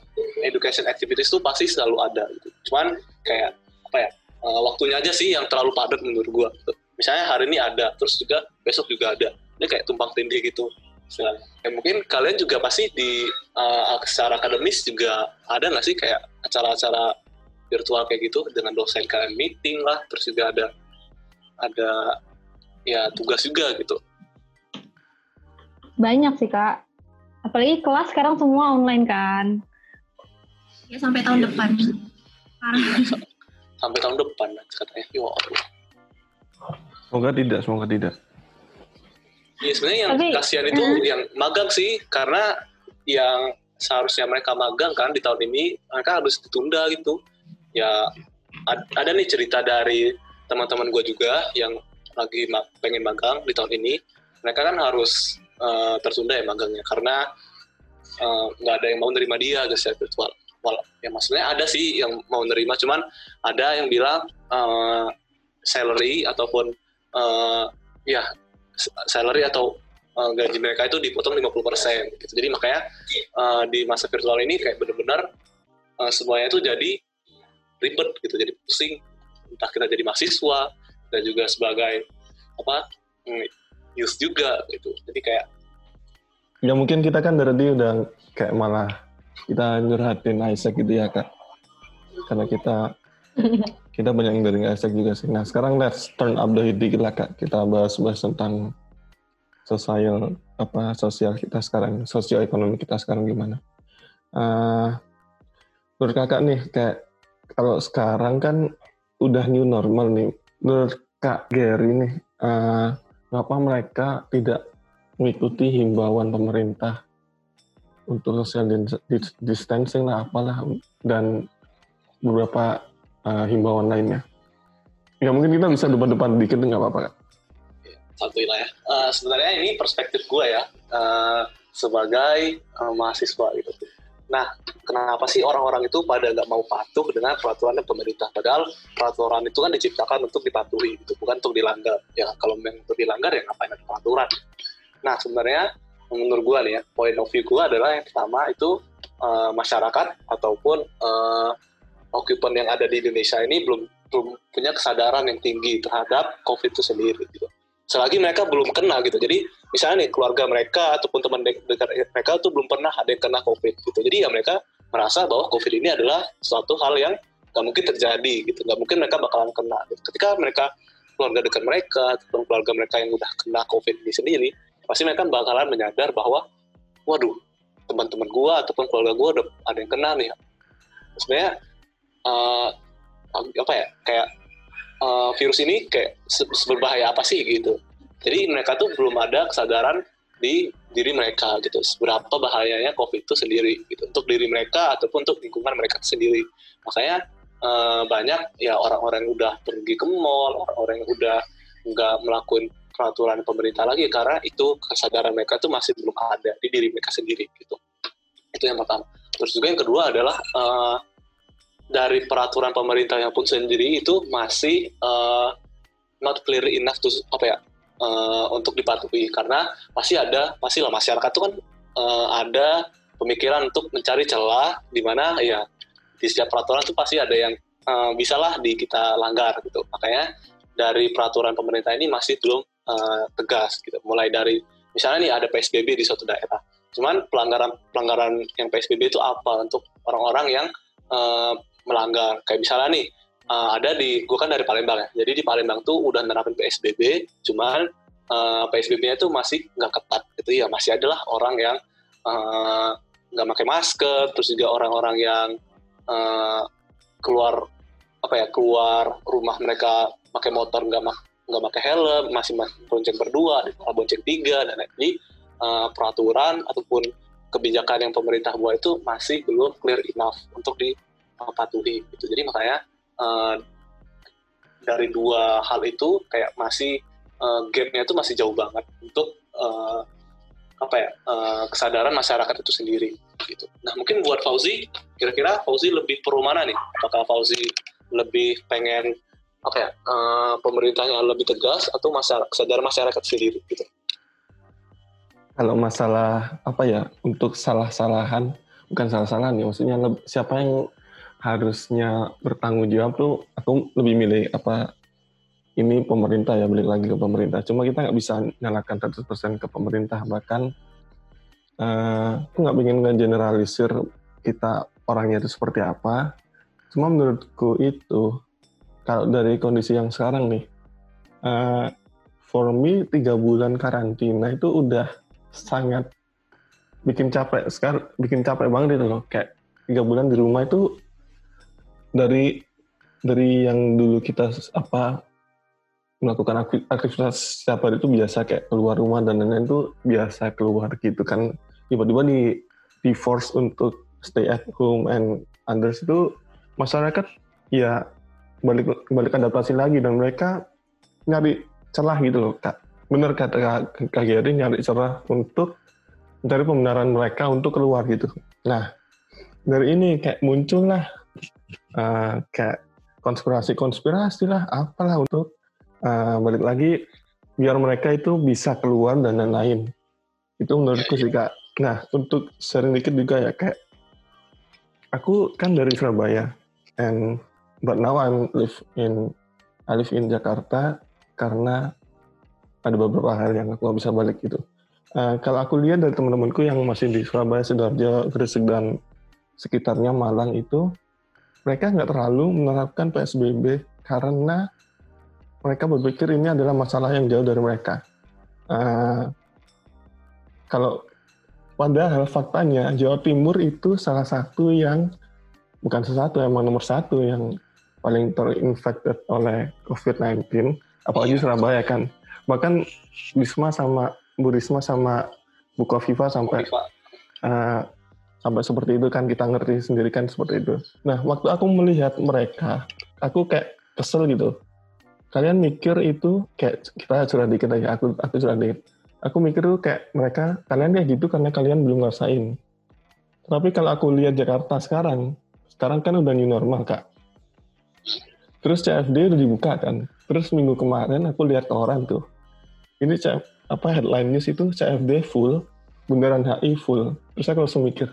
education activities tuh pasti selalu ada. Gitu. Cuman kayak apa ya uh, waktunya aja sih yang terlalu padat menurut gua. gitu. Misalnya hari ini ada, terus juga besok juga ada. Ini kayak tumpang tindih gitu. Misalnya. Ya, mungkin kalian juga pasti di uh, secara akademis juga ada nggak sih kayak acara-acara virtual kayak gitu dengan dosen kalian meeting lah, terus juga ada ada ya tugas juga gitu. Banyak sih kak. Apalagi kelas sekarang semua online kan. Ya sampai tahun depan. Parah. Sampai tahun depan katanya. Yo, Allah. Semoga tidak, semoga tidak. Iya sebenarnya yang Tapi, kasihan itu eh. yang magang sih karena yang seharusnya mereka magang kan di tahun ini mereka harus ditunda gitu. Ya ad- ada nih cerita dari teman-teman gue juga yang lagi ma- pengen magang di tahun ini. Mereka kan harus eh, tertunda ya magangnya karena eh, nggak ada yang mau nerima dia guys ya virtual. Wal- ya maksudnya ada sih yang mau nerima cuman ada yang bilang eh, salary ataupun eh, ya salary atau uh, gaji mereka itu dipotong 50% gitu. Jadi makanya uh, di masa virtual ini kayak benar-benar uh, semuanya itu jadi ribet gitu, jadi pusing. Entah kita jadi mahasiswa dan juga sebagai apa mm, youth juga gitu. Jadi kayak Ya mungkin kita kan dari udah kayak malah kita nyurhatin Isaac gitu ya kak. Karena kita kita banyak yang dari Isaac juga sih. Nah sekarang let's turn up the heat dikit lah kak. Kita bahas-bahas tentang sosial apa sosial kita sekarang, sosio ekonomi kita sekarang gimana. Uh, menurut kakak nih, kayak kalau sekarang kan udah new normal nih. Menurut Kak Gary nih, uh, mereka tidak mengikuti himbauan pemerintah untuk social distancing lah apalah dan beberapa uh, himbauan lainnya. Ya mungkin kita bisa depan-depan dikit nggak apa-apa kak? Santuy lah ya. Uh, sebenarnya ini perspektif gue ya uh, sebagai uh, mahasiswa gitu. Nah, kenapa sih orang-orang itu pada nggak mau patuh dengan peraturan pemerintah? Padahal peraturan itu kan diciptakan untuk dipatuhi, gitu, bukan untuk dilanggar. Ya, kalau memang untuk dilanggar ya ngapain ada peraturan? Nah, sebenarnya menurut gue nih ya, point of view gue adalah yang pertama itu uh, masyarakat ataupun uh, occupant yang ada di Indonesia ini belum belum punya kesadaran yang tinggi terhadap COVID itu sendiri. Gitu. Selagi mereka belum kena gitu. Jadi misalnya nih keluarga mereka ataupun teman dekat mereka itu belum pernah ada yang kena COVID gitu. Jadi ya mereka merasa bahwa COVID ini adalah suatu hal yang nggak mungkin terjadi gitu. Nggak mungkin mereka bakalan kena. Gitu. Ketika mereka keluarga dekat mereka ataupun keluarga mereka yang udah kena COVID ini sendiri, pasti mereka bakalan menyadar bahwa waduh teman-teman gua ataupun keluarga gua ada yang kena nih. Sebenarnya uh, apa ya kayak uh, virus ini kayak berbahaya apa sih gitu. Jadi mereka tuh belum ada kesadaran di diri mereka gitu. Seberapa bahayanya covid itu sendiri gitu. Untuk diri mereka ataupun untuk lingkungan mereka sendiri. Makanya uh, banyak ya orang-orang yang udah pergi ke mall orang-orang yang udah nggak melakukan peraturan pemerintah lagi karena itu kesadaran mereka tuh masih belum ada di diri mereka sendiri gitu. Itu yang pertama. Terus juga yang kedua adalah uh, dari peraturan pemerintahnya pun sendiri itu masih uh, not clear enough to apa ya uh, untuk dipatuhi. Karena pasti ada pasti lah masyarakat itu kan uh, ada pemikiran untuk mencari celah di mana ya di setiap peraturan itu pasti ada yang uh, bisalah di kita langgar gitu. Makanya dari peraturan pemerintah ini masih belum uh, tegas gitu. Mulai dari misalnya nih ada PSBB di suatu daerah. Cuman pelanggaran pelanggaran yang PSBB itu apa untuk orang-orang yang uh, melanggar. Kayak misalnya nih uh, ada di gue kan dari Palembang ya. Jadi di Palembang tuh udah nerapin PSBB cuman uh, PSBB-nya tuh masih nggak ketat gitu. Ya masih adalah orang yang eh, nggak uh, pakai masker terus juga orang-orang yang uh, keluar apa ya keluar rumah mereka pakai motor nggak nggak pakai helm masih bonceng berdua malah bonceng tiga dan lain jadi uh, peraturan ataupun kebijakan yang pemerintah buat itu masih belum clear enough untuk di patuhi gitu. Jadi makanya uh, dari dua hal itu kayak masih uh, gapnya itu masih jauh banget untuk uh, apa ya uh, kesadaran masyarakat itu sendiri gitu. Nah mungkin buat Fauzi kira-kira Fauzi lebih pro mana nih? Apakah Fauzi lebih pengen apa ya uh, pemerintahnya lebih tegas atau masyarakat kesadaran masyarakat sendiri gitu? Kalau masalah apa ya untuk salah-salahan bukan salah-salahan ya maksudnya siapa yang harusnya bertanggung jawab tuh aku lebih milih apa ini pemerintah ya balik lagi ke pemerintah. Cuma kita nggak bisa nyalakan 100% ke pemerintah bahkan uh, aku nggak ingin ngegeneralisir kita orangnya itu seperti apa. Cuma menurutku itu kalau dari kondisi yang sekarang nih, uh, for me tiga bulan karantina itu udah sangat bikin capek sekarang bikin capek banget itu loh kayak tiga bulan di rumah itu dari dari yang dulu kita apa melakukan aktivitas setiap hari itu biasa kayak keluar rumah dan lain-lain itu biasa keluar gitu kan. Tiba-tiba di di force untuk stay at home and others itu masyarakat ya balik balik adaptasi lagi dan mereka nyari celah gitu loh kak. Bener kata kak, Geri nyari celah untuk mencari pembenaran mereka untuk keluar gitu. Nah dari ini kayak muncul lah uh, kayak konspirasi-konspirasi lah apalah untuk uh, balik lagi biar mereka itu bisa keluar dan lain-lain. Itu menurutku sih kak. Nah untuk sering dikit juga ya kayak aku kan dari Surabaya and but now I'm live in I live in Jakarta karena ada beberapa hal yang aku bisa balik gitu. Uh, kalau aku lihat dari teman-temanku yang masih di Surabaya, Sidoarjo, Gresik dan sekitarnya Malang itu mereka nggak terlalu menerapkan PSBB karena mereka berpikir ini adalah masalah yang jauh dari mereka. Uh, kalau padahal faktanya Jawa Timur itu salah satu yang bukan sesuatu emang nomor satu yang paling terinfected oleh COVID-19 apalagi Surabaya kan. Bahkan Bisma sama Bu Risma sama Bu Kofifa sampai uh, sampai seperti itu kan kita ngerti sendiri kan seperti itu. Nah waktu aku melihat mereka, aku kayak kesel gitu. Kalian mikir itu kayak kita sudah dikit aja, aku aku sudah dikit. Aku mikir tuh kayak mereka kalian kayak gitu karena kalian belum ngerasain. Tapi kalau aku lihat Jakarta sekarang, sekarang kan udah new normal kak. Terus CFD udah dibuka kan. Terus minggu kemarin aku lihat orang tuh. Ini apa headline news itu CFD full, Bundaran HI full. Terus aku langsung mikir,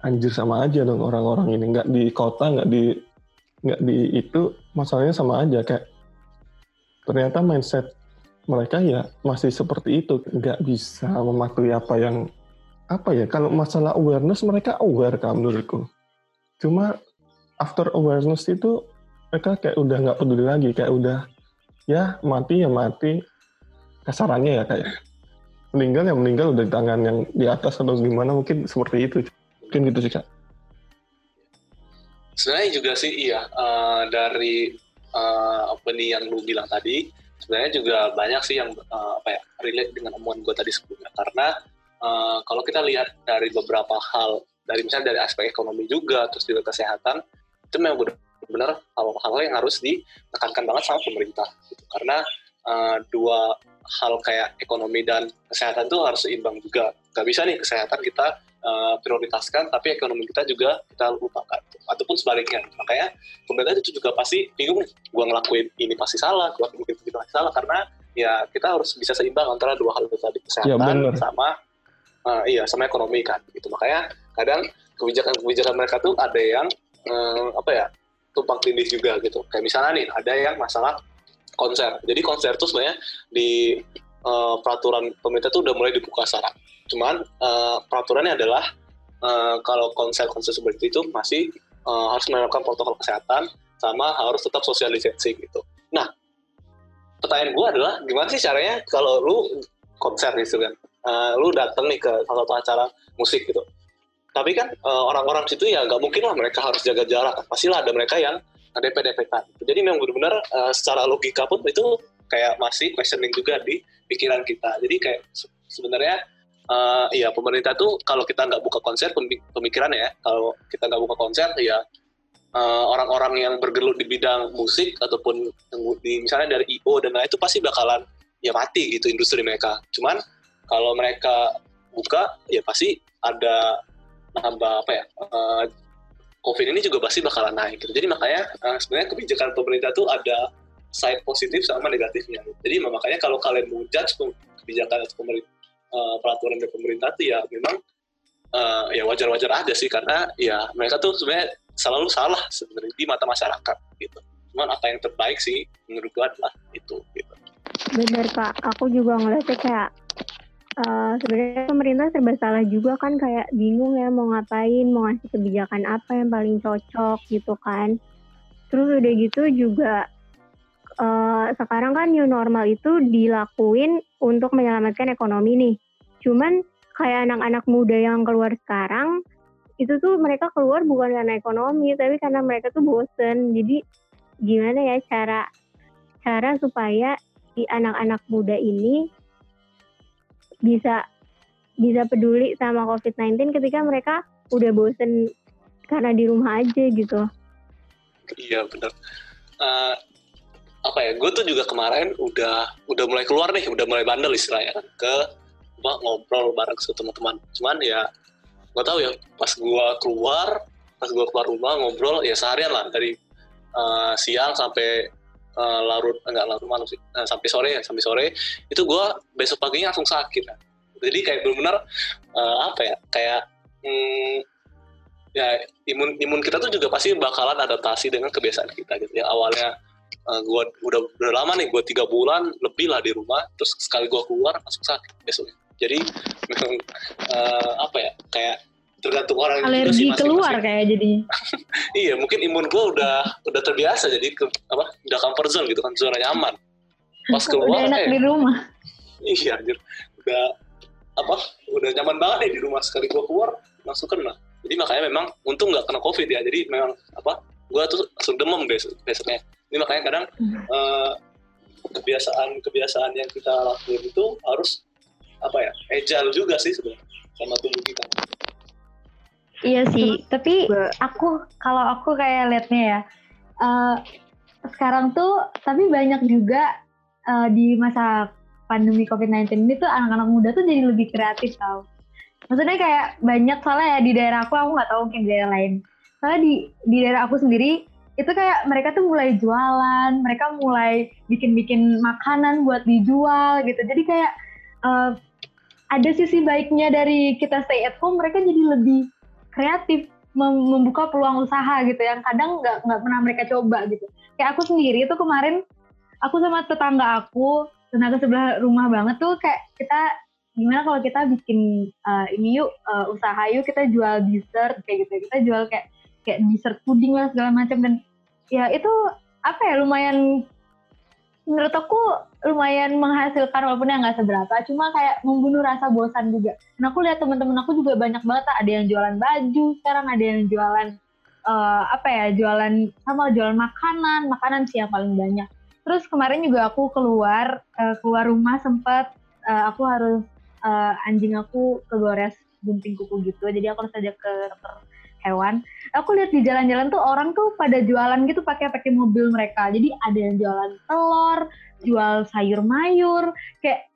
anjir sama aja dong orang-orang ini. Nggak di kota nggak di nggak di itu masalahnya sama aja. Kayak ternyata mindset mereka ya masih seperti itu. Nggak bisa mematuhi apa yang apa ya kalau masalah awareness mereka aware kan menurutku. Cuma after awareness itu mereka kayak udah nggak peduli lagi. Kayak udah ya mati ya mati. Kasarannya ya kayak meninggal ya meninggal udah di tangan yang di atas atau gimana mungkin seperti itu mungkin gitu sih kak. Sebenarnya juga sih iya uh, dari uh, apa nih yang lu bilang tadi sebenarnya juga banyak sih yang uh, apa ya relate dengan omongan gue tadi sebelumnya. Karena uh, kalau kita lihat dari beberapa hal dari misalnya dari aspek ekonomi juga terus juga kesehatan itu memang benar-benar hal-hal yang harus ditekankan banget sama pemerintah gitu. karena uh, dua hal kayak ekonomi dan kesehatan itu harus seimbang juga. Gak bisa nih kesehatan kita uh, prioritaskan tapi ekonomi kita juga kita lupakan. Ataupun sebaliknya makanya pemerintah itu juga pasti bingung nih gue ngelakuin ini pasti salah gue ngelakuin ini pasti salah karena ya kita harus bisa seimbang antara dua hal itu tadi kesehatan ya, sama uh, iya sama ekonomi kan gitu. Makanya kadang kebijakan-kebijakan mereka tuh ada yang uh, apa ya tumpang tindih juga gitu. Kayak misalnya nih ada yang masalah konser. Jadi konser tuh sebenarnya di uh, peraturan pemerintah tuh udah mulai dibuka syarat Cuman uh, peraturannya adalah uh, kalau konser-konser seperti itu masih uh, harus menerapkan protokol kesehatan sama harus tetap social distancing gitu. Nah, pertanyaan gue adalah gimana sih caranya kalau lu konser gitu kan, uh, lu datang nih ke salah satu acara musik gitu. Tapi kan uh, orang-orang situ ya nggak mungkin lah mereka harus jaga jarak. Pastilah ada mereka yang ada kan. Jadi memang benar-benar uh, secara logika pun itu kayak masih questioning juga di pikiran kita. Jadi kayak sebenarnya uh, ya pemerintah tuh kalau kita nggak buka konser pemikiran ya kalau kita nggak buka konser ya uh, orang-orang yang bergelut di bidang musik ataupun di misalnya dari IO dan lain itu pasti bakalan ya mati gitu industri mereka cuman kalau mereka buka ya pasti ada nambah apa ya uh, COVID ini juga pasti bakalan naik gitu. Jadi makanya uh, sebenarnya kebijakan pemerintah tuh ada side positif sama negatifnya. Jadi makanya kalau kalian mau judge kebijakan pemerintah uh, peraturan dari pemerintah tuh ya memang uh, ya wajar-wajar aja sih karena ya mereka tuh sebenarnya selalu salah sebenarnya di mata masyarakat gitu. Cuman apa yang terbaik sih menurut gua adalah itu gitu. Bener kak, aku juga ngeliatnya kayak uh, sebenarnya pemerintah serba salah juga kan kayak bingung ya mau ngapain, mau ngasih kebijakan apa yang paling cocok gitu kan. Terus udah gitu juga uh, sekarang kan new normal itu dilakuin untuk menyelamatkan ekonomi nih. Cuman kayak anak-anak muda yang keluar sekarang itu tuh mereka keluar bukan karena ekonomi tapi karena mereka tuh bosen. Jadi gimana ya cara cara supaya si anak-anak muda ini bisa bisa peduli sama COVID-19 ketika mereka udah bosen karena di rumah aja gitu. Iya benar. Uh, apa ya gue tuh juga kemarin udah udah mulai keluar nih udah mulai bandel istilahnya kan ke apa, ngobrol bareng sama teman-teman. Cuman ya gue tahu ya pas gue keluar pas gue keluar rumah ngobrol ya seharian lah dari uh, siang sampai uh, larut enggak larut malam sih uh, sampai sore ya sampai sore itu gue besok paginya langsung sakit jadi kayak benar-benar uh, apa ya kayak hmm, ya imun imun kita tuh juga pasti bakalan adaptasi dengan kebiasaan kita gitu ya awalnya uh, gua udah udah lama nih gue tiga bulan lebih lah di rumah terus sekali gue keluar langsung sakit besoknya. Jadi memang uh, apa ya kayak tergantung orang alergi juga sih, keluar masing kayak jadi iya mungkin imun gue udah udah terbiasa jadi ke, apa udah comfort zone gitu kan zona nyaman. Pas keluar udah enak eh, di rumah. iya anjir. Udah apa udah nyaman banget nih di rumah. Sekali gue keluar langsung kena. Jadi makanya memang untung nggak kena covid ya. Jadi memang apa gue tuh langsung demam guys besoknya ini makanya kadang eh, kebiasaan kebiasaan yang kita lakuin itu harus apa ya agile juga sih sebenarnya sama tubuh kita Iya sih, tapi aku kalau aku kayak liatnya ya, eh, sekarang tuh tapi banyak juga eh, di masa pandemi COVID-19 ini tuh anak-anak muda tuh jadi lebih kreatif tau. Maksudnya kayak banyak soalnya ya di daerah aku, aku nggak tahu mungkin di daerah lain. Soalnya di di daerah aku sendiri itu kayak mereka tuh mulai jualan, mereka mulai bikin-bikin makanan buat dijual gitu. Jadi kayak eh, ada sisi baiknya dari kita stay at home, mereka jadi lebih kreatif mem- membuka peluang usaha gitu yang kadang nggak nggak pernah mereka coba gitu kayak aku sendiri itu kemarin aku sama tetangga aku tetangga sebelah rumah banget tuh kayak kita gimana kalau kita bikin uh, ini yuk uh, usaha yuk kita jual dessert kayak gitu kita jual kayak kayak dessert puding lah segala macam dan ya itu apa ya lumayan menurut aku lumayan menghasilkan walaupun yang nggak seberapa. Cuma kayak membunuh rasa bosan juga. Dan aku lihat teman-teman aku juga banyak banget ada yang jualan baju sekarang ada yang jualan eh, apa ya jualan sama jualan makanan makanan sih yang paling banyak. Terus kemarin juga aku keluar eh, keluar rumah sempat eh, aku harus eh, anjing aku kegores gunting kuku gitu. Jadi aku harus ajak ke dokter hewan. Aku lihat di jalan-jalan tuh orang tuh pada jualan gitu pakai pakai mobil mereka. Jadi ada yang jualan telur jual sayur mayur kayak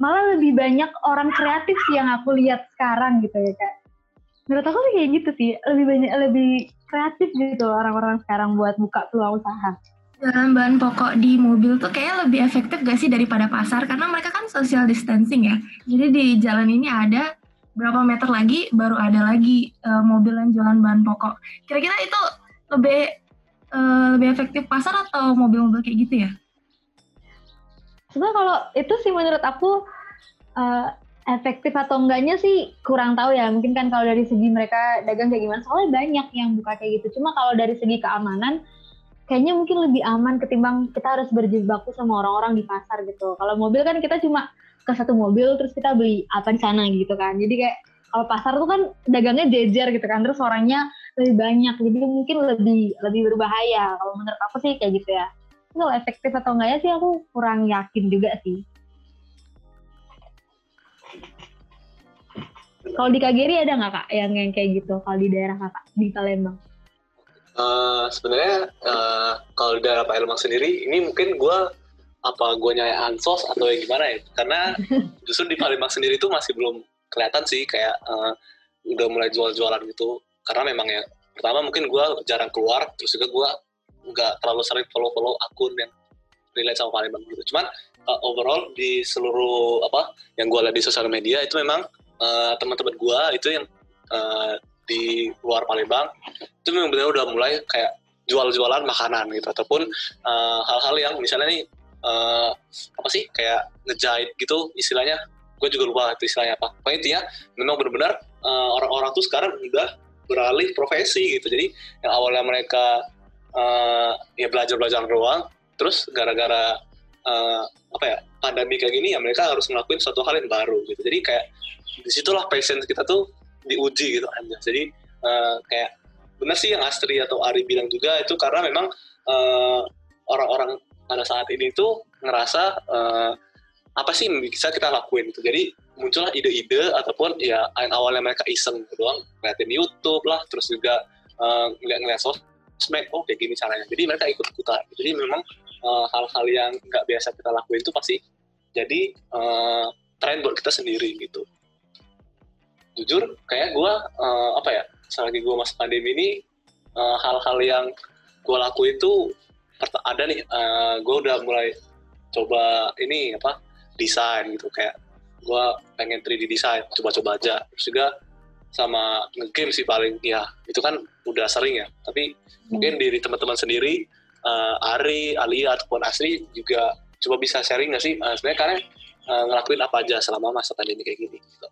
malah lebih banyak orang kreatif sih yang aku lihat sekarang gitu ya kak menurut aku kayak gitu sih. Lebih banyak lebih kreatif gitu orang-orang sekarang buat buka peluang usaha. Jualan bahan pokok di mobil tuh kayaknya lebih efektif gak sih daripada pasar? Karena mereka kan social distancing ya. Jadi di jalan ini ada berapa meter lagi baru ada lagi eh, mobil yang jualan bahan pokok. Kira-kira itu lebih eh, lebih efektif pasar atau mobil-mobil kayak gitu ya? Sebenarnya kalau itu sih menurut aku eh, efektif atau enggaknya sih kurang tahu ya. Mungkin kan kalau dari segi mereka dagang kayak gimana. Soalnya banyak yang buka kayak gitu. Cuma kalau dari segi keamanan, kayaknya mungkin lebih aman ketimbang kita harus berjibaku sama orang-orang di pasar gitu. Kalau mobil kan kita cuma ke satu mobil terus kita beli apa di sana gitu kan. Jadi kayak kalau pasar tuh kan dagangnya jejer gitu kan. Terus orangnya lebih banyak. Jadi mungkin lebih lebih berbahaya. Kalau menurut aku sih kayak gitu ya. Kalau efektif atau enggaknya sih aku kurang yakin juga sih. Kalau di Kageri ada nggak kak yang yang kayak gitu? Kalau di daerah kakak di Palembang? Eh, sebenarnya eh, kalau di daerah Pak Elmang sendiri ini mungkin gue apa gue nyari ansos atau yang gimana ya? Karena justru di Palembang sendiri itu masih belum kelihatan sih kayak eh, udah mulai jual-jualan gitu. Karena memang ya pertama mungkin gue jarang keluar terus juga gue nggak terlalu sering follow-follow akun yang relate sama Palembang gitu. Cuman eh, overall di seluruh apa yang gue lihat di sosial media itu memang eh, teman-teman gue itu yang eh, di luar Palembang itu memang benar udah mulai kayak jual-jualan makanan gitu. Ataupun hal-hal yang misalnya nih eh, apa sih kayak ngejahit gitu istilahnya. Gue juga lupa itu istilahnya apa. Pokoknya intinya memang benar-benar eh, orang-orang tuh sekarang udah beralih profesi gitu. Jadi yang awalnya mereka eh, ya belajar-belajar doang terus gara-gara eh, apa ya pandemi kayak gini ya mereka harus ngelakuin suatu hal yang baru gitu. Jadi kayak di situlah passion kita tuh diuji gitu aja jadi eh, kayak benar sih yang Astri atau Ari bilang juga itu karena memang eh, orang-orang pada saat ini tuh ngerasa eh, apa sih yang bisa kita lakuin gitu jadi muncullah ide-ide ataupun ya awalnya mereka iseng gitu doang ngeliatin YouTube lah terus juga eh, ngeliat-ngeliat sosmed oh kayak gini caranya. Jadi mereka ikut ikutan jadi memang eh, hal-hal yang nggak biasa kita lakuin itu pasti jadi eh, tren buat kita sendiri gitu. Jujur kayak gue apa ya selagi gue masa pandemi ini eh, hal-hal yang gue lakuin itu ada nih gue udah mulai coba ini apa desain gitu kayak gue pengen 3D desain coba-coba aja terus juga sama ngegame sih paling ya itu kan udah sering ya tapi mungkin dari teman-teman sendiri eh, Ari, Alia ataupun Asri juga coba bisa sharing nggak sih Eh, sebenarnya kalian eh, ngelakuin apa aja selama masa pandemi kayak gini gitu.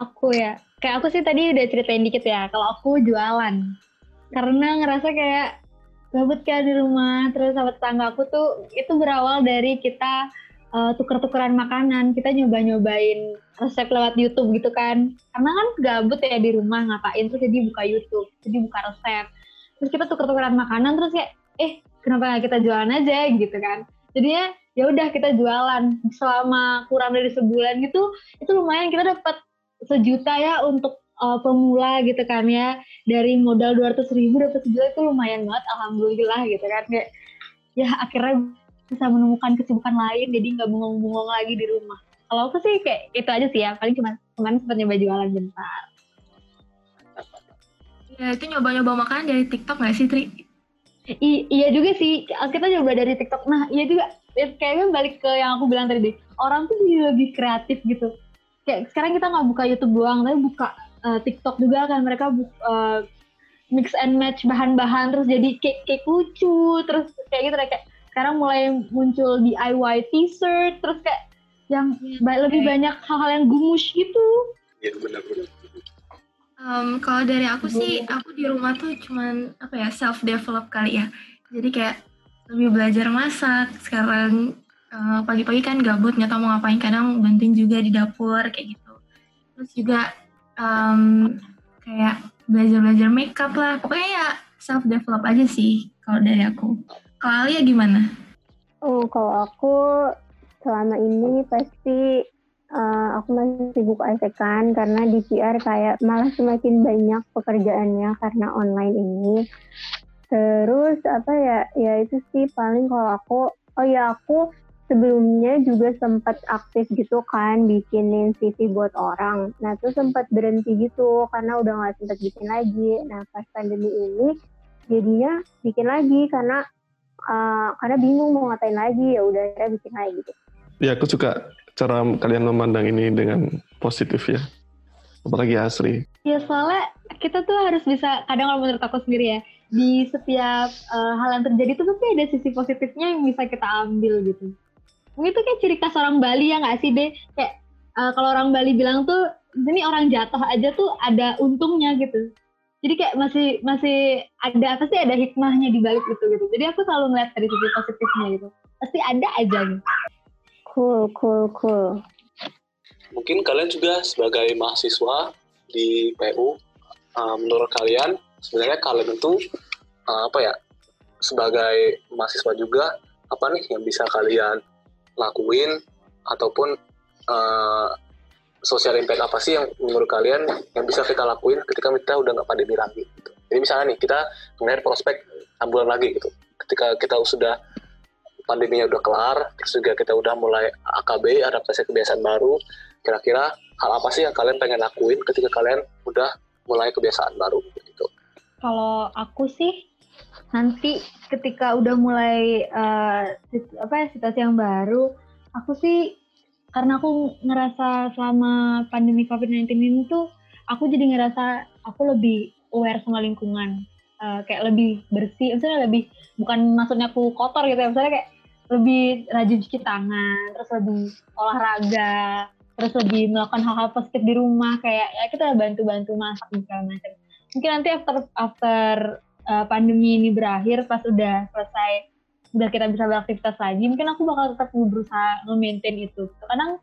Aku ya, kayak aku sih tadi udah ceritain dikit ya. Kalau aku jualan, karena ngerasa kayak gabut kan di rumah. Terus sama tetangga aku tuh itu berawal dari kita uh, tuker-tukeran makanan. Kita nyoba-nyobain resep lewat YouTube gitu kan. Karena kan gabut ya di rumah ngapain terus jadi buka YouTube, jadi buka resep. Terus kita tuker-tukeran makanan terus kayak eh kenapa nggak kita jualan aja gitu kan. Jadinya ya udah kita jualan selama kurang dari sebulan gitu itu lumayan kita dapat sejuta ya untuk uh, pemula gitu kan ya. Dari modal dua ratus ribu dapat sejuta itu lumayan banget alhamdulillah gitu kan. Kayak ya akhirnya bisa menemukan kesibukan lain jadi nggak bengong-bengong lagi di rumah. Kalau aku sih kayak itu aja sih ya paling cuma kemarin sempat nyoba jualan bentar. Ya itu nyoba-nyoba makanan dari TikTok nggak sih Tri? I iya juga sih. Kita coba dari TikTok. Nah iya juga. Kayaknya balik ke yang aku bilang tadi. Deh orang tuh jadi lebih kreatif gitu. Kayak sekarang kita nggak buka YouTube doang tapi buka uh, TikTok juga kan mereka uh, mix and match bahan-bahan terus jadi cake cake lucu terus kayak gitu kayak sekarang mulai muncul DIY t-shirt terus kayak yang okay. lebih banyak hal-hal yang gumus gitu iya benar-benar Um, kalau dari aku sih, aku di rumah tuh cuman apa ya self develop kali ya. Jadi kayak lebih belajar masak sekarang uh, pagi-pagi kan gabut nggak tahu mau ngapain kadang bantuin juga di dapur kayak gitu terus juga um, kayak belajar-belajar makeup lah pokoknya ya self develop aja sih kalau dari aku kalau Alia gimana? Oh kalau aku selama ini pasti uh, aku masih sibuk IC kan karena di PR kayak malah semakin banyak pekerjaannya karena online ini Terus apa ya? Ya itu sih paling kalau aku oh ya aku sebelumnya juga sempat aktif gitu kan bikinin CV buat orang. Nah tuh sempat berhenti gitu karena udah nggak sempat bikin lagi. Nah pas pandemi ini jadinya bikin lagi karena uh, karena bingung mau ngapain lagi ya udah saya bikin lagi gitu. Ya aku suka cara kalian memandang ini dengan positif ya. Apalagi Asri. Ya soalnya kita tuh harus bisa kadang kalau menurut aku sendiri ya di setiap uh, hal yang terjadi itu pasti ada sisi positifnya yang bisa kita ambil gitu. Mungkin itu kayak ciri khas orang Bali ya nggak sih deh? Kayak uh, kalau orang Bali bilang tuh ini orang jatuh aja tuh ada untungnya gitu. Jadi kayak masih masih ada apa sih ada hikmahnya di balik itu gitu. Jadi aku selalu ngeliat dari sisi positifnya gitu. Pasti ada aja gitu. Cool, cool, cool. Mungkin kalian juga sebagai mahasiswa di PU, uh, menurut kalian sebenarnya kalian itu uh, apa ya sebagai mahasiswa juga apa nih yang bisa kalian lakuin ataupun uh, social impact apa sih yang menurut kalian yang bisa kita lakuin ketika kita udah nggak pandemi lagi gitu. Jadi misalnya nih kita melihat prospek 6 bulan lagi gitu. Ketika kita sudah pandeminya udah kelar, terus juga kita udah mulai AKB, adaptasi kebiasaan baru, kira-kira hal apa sih yang kalian pengen lakuin ketika kalian udah mulai kebiasaan baru gitu? Kalau aku sih nanti ketika udah mulai uh, apa ya situasi yang baru, aku sih karena aku ngerasa selama pandemi COVID-19 ini tuh aku jadi ngerasa aku lebih aware sama lingkungan. Uh, kayak lebih bersih, misalnya lebih bukan maksudnya aku kotor gitu ya, misalnya kayak lebih rajin cuci tangan, terus lebih olahraga, terus lebih melakukan hal-hal positif di rumah kayak ya kita bantu-bantu masak segala macam mungkin nanti after after uh, pandemi ini berakhir pas udah selesai udah kita bisa beraktivitas lagi mungkin aku bakal tetap berusaha nge-maintain itu. Kadang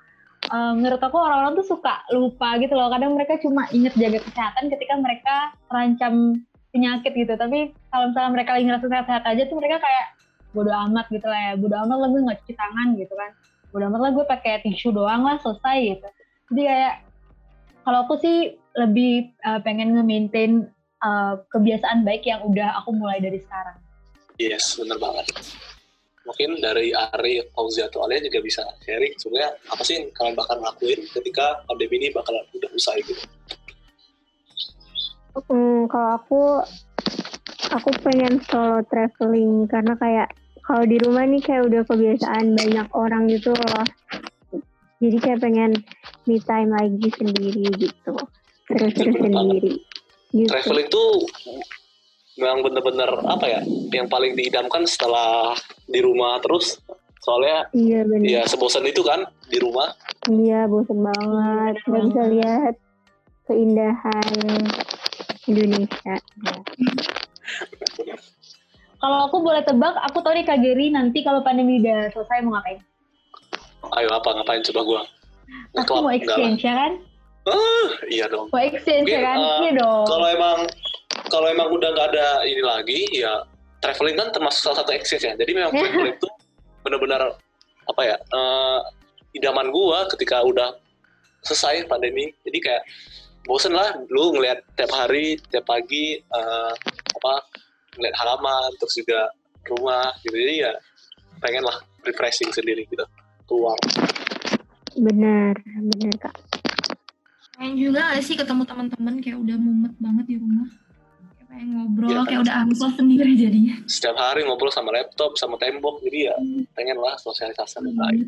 uh, menurut aku orang-orang tuh suka lupa gitu loh. Kadang mereka cuma inget jaga kesehatan ketika mereka terancam penyakit gitu. Tapi kalau misalnya mereka lagi ngerasa sehat-sehat aja tuh mereka kayak bodo amat gitu lah ya. Bodo amat lah gue nggak cuci tangan gitu kan. Bodo amat lah gue pakai tisu doang lah selesai gitu. Jadi kayak kalau aku sih lebih uh, pengen nge-maintain uh, kebiasaan baik yang udah aku mulai dari sekarang. Yes, bener banget. Mungkin dari Ari, Fauzi, atau Alia juga bisa sharing sebenarnya apa sih yang kalian bakal ngelakuin ketika pandemi ini bakal udah usai gitu. Hmm, kalau aku aku pengen solo traveling karena kayak kalau di rumah nih kayak udah kebiasaan banyak orang gitu loh. Jadi kayak pengen me time lagi sendiri gitu terus-terus sendiri gitu. traveling tuh memang bener-bener apa ya yang paling diidamkan setelah di rumah terus. Soalnya iya bener. ya sebosan itu kan di rumah. Iya bosan banget. Nggak bisa lihat keindahan Indonesia. Kalau aku boleh tebak aku tahu nih Kak Geri nanti kalau pandemi udah selesai mau ngapain? Ayo apa? Ngapain? Coba gua? Pasti mau exchange ya kan? Ah, iya dong. Mau exchange Mungkin, kan? uh, iya dong. Kalau emang kalau emang udah nggak ada ini lagi, ya traveling kan termasuk salah satu exchange ya. Jadi memang traveling itu benar-benar apa ya? eh, idaman gua ketika udah selesai pandemi. Jadi kayak bosen lah lu ngelihat tiap hari, tiap pagi eh, apa ngeliat halaman, terus juga rumah gitu. Jadi ya pengen lah refreshing sendiri gitu keluar. Benar, benar kak. Pengen juga gak sih ketemu teman-teman kayak udah mumet banget di rumah. Kayak pengen ngobrol, Iya, kayak udah ansos sendiri jadinya. Setiap hari ngobrol sama laptop, sama tembok, jadi ya pengen lah sosialisasi lebih baik.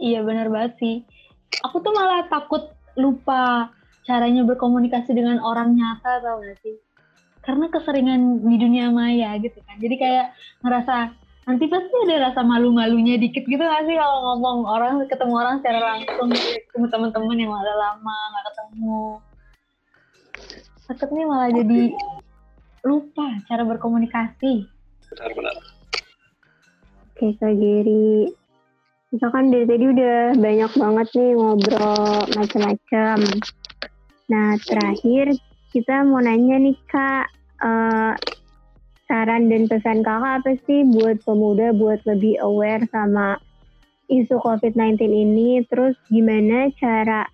Iya benar banget sih. Aku tuh malah takut lupa caranya berkomunikasi dengan orang nyata tau gak sih? Karena keseringan di dunia maya gitu kan. Jadi kayak ngerasa nanti pasti ada rasa malu-malunya dikit gitu gak sih kalau ngomong orang ketemu orang secara langsung ketemu teman-teman yang udah lama nggak ketemu. Takutnya malah jadi lupa cara berkomunikasi. Benar-benar. Oke Kak Geri. Kita kan dari tadi udah banyak banget nih ngobrol macam-macam. Nah terakhir kita mau nanya nih Kak, eh, saran dan pesan kakak apa sih buat pemuda buat lebih aware sama isu COVID-19 ini? Terus gimana cara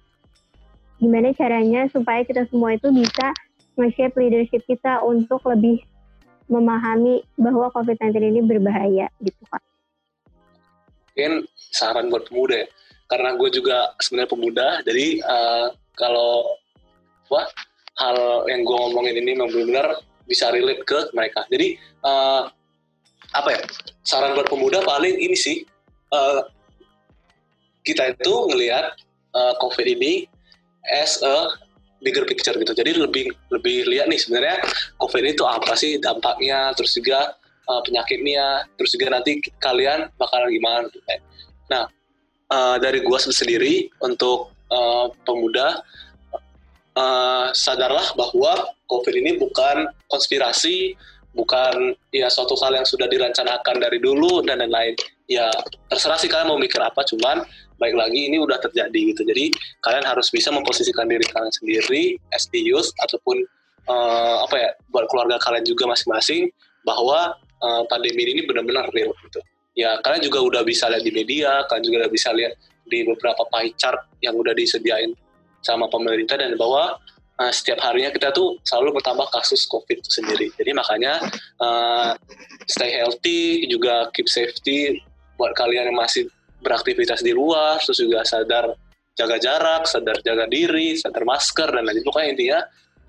gimana caranya supaya kita semua itu bisa nge-shape leadership kita untuk lebih memahami bahwa COVID-19 ini berbahaya gitu Kak. mungkin saran buat pemuda ya karena gue juga sebenarnya pemuda jadi eh, kalau wah hal yang gue ngomongin ini memang benar-benar bisa relate ke mereka jadi eh, apa ya saran buat pemuda paling ini sih eh, kita itu ngelihat eh, covid ini as a bigger picture gitu jadi lebih lebih lihat nih sebenarnya covid itu apa sih dampaknya terus juga uh, penyakitnya, terus juga nanti kalian bakalan gimana. gitu. Nah, uh, dari gua sendiri untuk uh, pemuda, uh, sadarlah bahwa COVID ini bukan konspirasi, bukan ya suatu hal yang sudah direncanakan dari dulu dan lain-lain. Ya terserah sih kalian mau mikir apa, cuman baik lagi ini udah terjadi gitu. Jadi kalian harus bisa memposisikan diri kalian sendiri youth ataupun uh, apa ya buat keluarga kalian juga masing-masing bahwa uh, pandemi ini benar-benar real gitu. Ya kalian juga udah bisa lihat di media, kalian juga udah bisa lihat di beberapa pie chart yang udah disediain sama pemerintah dan bahwa uh, setiap harinya kita tuh selalu bertambah kasus COVID itu sendiri. Jadi makanya uh, stay healthy, juga keep safety buat kalian yang masih beraktivitas di luar, terus juga sadar jaga jarak, sadar jaga diri, sadar masker dan lain Pokoknya intinya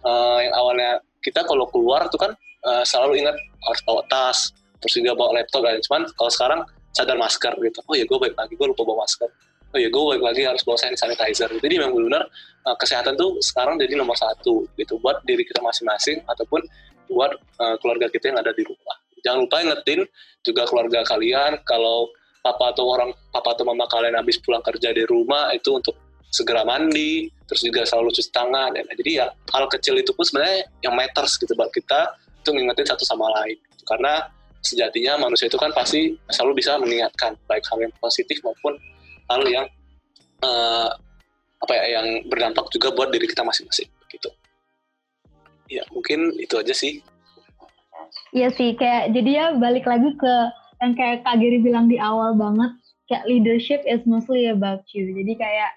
uh, yang awalnya kita kalau keluar tuh kan uh, selalu ingat harus bawa tas, terus juga bawa laptop kan. Cuman kalau sekarang sadar masker gitu. Oh ya gue baik lagi, gue lupa bawa masker. Oh ya gue baik lagi harus bawa hand sanitizer. Jadi memang benar uh, kesehatan tuh sekarang jadi nomor satu gitu buat diri kita masing-masing ataupun buat uh, keluarga kita yang ada di rumah. Jangan lupa ingetin juga keluarga kalian kalau papa atau orang papa atau mama kalian habis pulang kerja di rumah itu untuk segera mandi, terus juga selalu cuci tangan. Dan jadi ya hal kecil itu pun sebenarnya yang matters gitu buat kita itu ngingetin satu sama lain. Karena sejatinya manusia itu kan pasti selalu bisa mengingatkan baik hal yang positif maupun hal yang uh, apa ya yang berdampak juga buat diri kita masing-masing gitu. Ya mungkin itu aja sih. Iya sih, kayak jadi ya balik lagi ke yang kayak Kak Giri bilang di awal banget, kayak leadership is mostly about you. Jadi kayak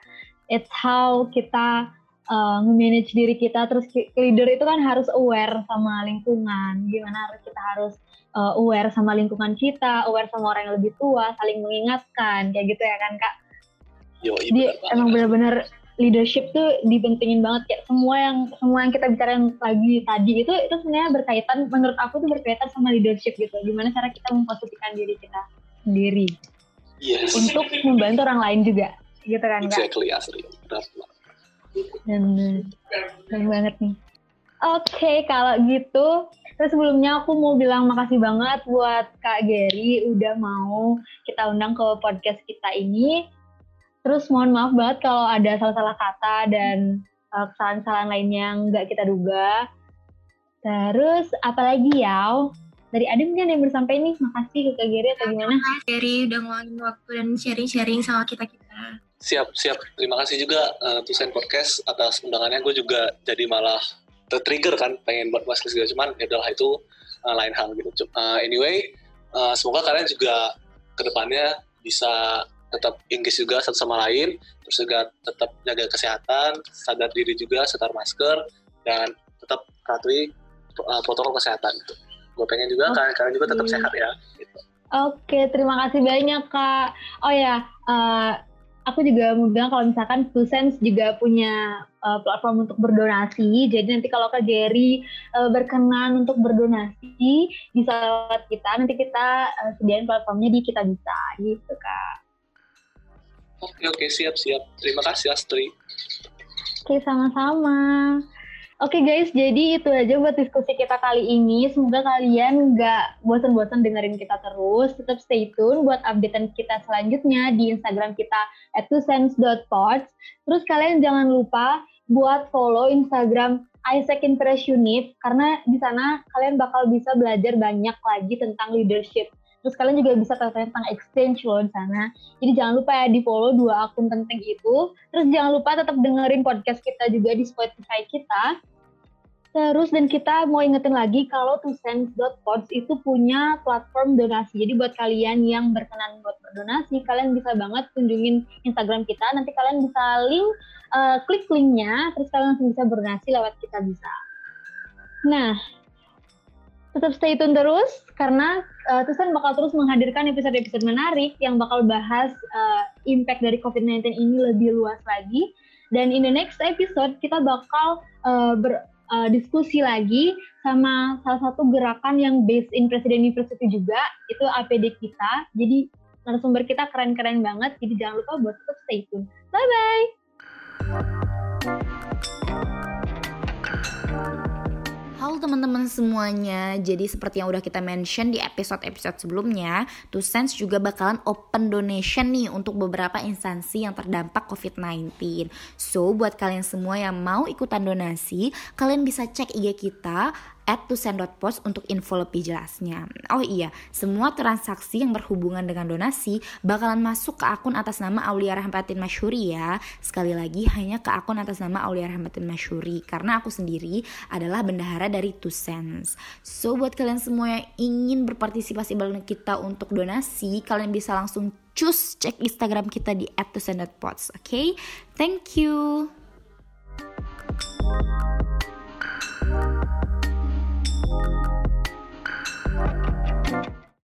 it's how kita uh, nge-manage diri kita, terus leader itu kan harus aware sama lingkungan, gimana harus kita harus uh, aware sama lingkungan kita, aware sama orang yang lebih tua, saling mengingatkan, kayak gitu ya kan Kak? Yo, Jadi emang benar-benar leadership tuh dipentingin banget. Kayak semua yang semua yang kita bicarain lagi tadi itu itu sebenarnya berkaitan menurut aku tuh berkaitan sama leadership gitu. Gimana cara kita memposisikan diri kita sendiri. Yes. untuk membantu orang lain juga. Gitu kan kak? Exactly asli. Benar dan keren banget nih. Oke okay, kalau gitu terus sebelumnya aku mau bilang makasih banget buat kak Gary udah mau kita undang ke podcast kita ini Terus mohon maaf banget kalau ada salah-salah kata dan uh, kesalahan-kesalahan lainnya yang nggak kita duga. Terus apalagi ya, dari Ade mungkin ada yang bersampai nih. Makasih ke Kak Gary atau gimana? Gary udah ngeluangin waktu dan sharing-sharing sama kita-kita. Siap siap. Terima kasih juga uh, Tusen Podcast atas undangannya. Gue juga jadi malah tertrigger kan pengen buat bahas segala cuman ya udahlah itu uh, lain hal gitu. Uh, anyway uh, semoga kalian juga ke depannya bisa tetap engage juga satu sama lain terus juga tetap jaga kesehatan sadar diri juga setar masker dan tetap patuhi uh, protokol kesehatan gitu gue pengen juga okay. kalian, kalian juga tetap sehat ya gitu. oke okay, terima kasih banyak kak oh ya uh, aku juga mau bilang kalau misalkan Sense juga punya uh, platform untuk berdonasi. Jadi nanti kalau Kak Jerry uh, berkenan untuk berdonasi bisa lewat kita, nanti kita uh, sediain platformnya di kita bisa gitu Kak. Oke oke siap siap. Terima kasih Astri. Oke sama-sama. Oke guys, jadi itu aja buat diskusi kita kali ini. Semoga kalian nggak bosan-bosan dengerin kita terus. Tetap stay tune buat updatean kita selanjutnya di Instagram kita twosense.pods. Terus kalian jangan lupa buat follow Instagram Isaac Impressionif karena di sana kalian bakal bisa belajar banyak lagi tentang leadership. Terus kalian juga bisa tahu tentang exchange loh di sana. Jadi jangan lupa ya di follow dua akun penting itu. Terus jangan lupa tetap dengerin podcast kita juga di Spotify kita. Terus dan kita mau ingetin lagi kalau tusense.pods itu punya platform donasi. Jadi buat kalian yang berkenan buat berdonasi, kalian bisa banget kunjungin Instagram kita. Nanti kalian bisa link, uh, klik linknya, terus kalian langsung bisa berdonasi lewat kita bisa. Nah, tetap stay tune terus karena uh, Tusen bakal terus menghadirkan episode-episode menarik yang bakal bahas uh, impact dari COVID-19 ini lebih luas lagi. Dan in the next episode kita bakal uh, ber uh, diskusi lagi sama salah satu gerakan yang based in Presiden University juga, itu APD kita. Jadi narasumber kita keren-keren banget, jadi jangan lupa buat tetap stay tune. Bye-bye! Halo teman-teman semuanya, jadi seperti yang udah kita mention di episode-episode sebelumnya, TuSense juga bakalan open donation nih untuk beberapa instansi yang terdampak COVID-19. So, buat kalian semua yang mau ikutan donasi, kalian bisa cek IG kita at tusen.post untuk info lebih jelasnya. Oh iya, semua transaksi yang berhubungan dengan donasi bakalan masuk ke akun atas nama Aulia Rahmatin Masyuri ya. Sekali lagi hanya ke akun atas nama Aulia Rahmatin Masyuri karena aku sendiri adalah bendahara dari Tusens. So buat kalian semua yang ingin berpartisipasi bareng kita untuk donasi, kalian bisa langsung cus cek Instagram kita di @tusen.pods. Oke, okay? thank you.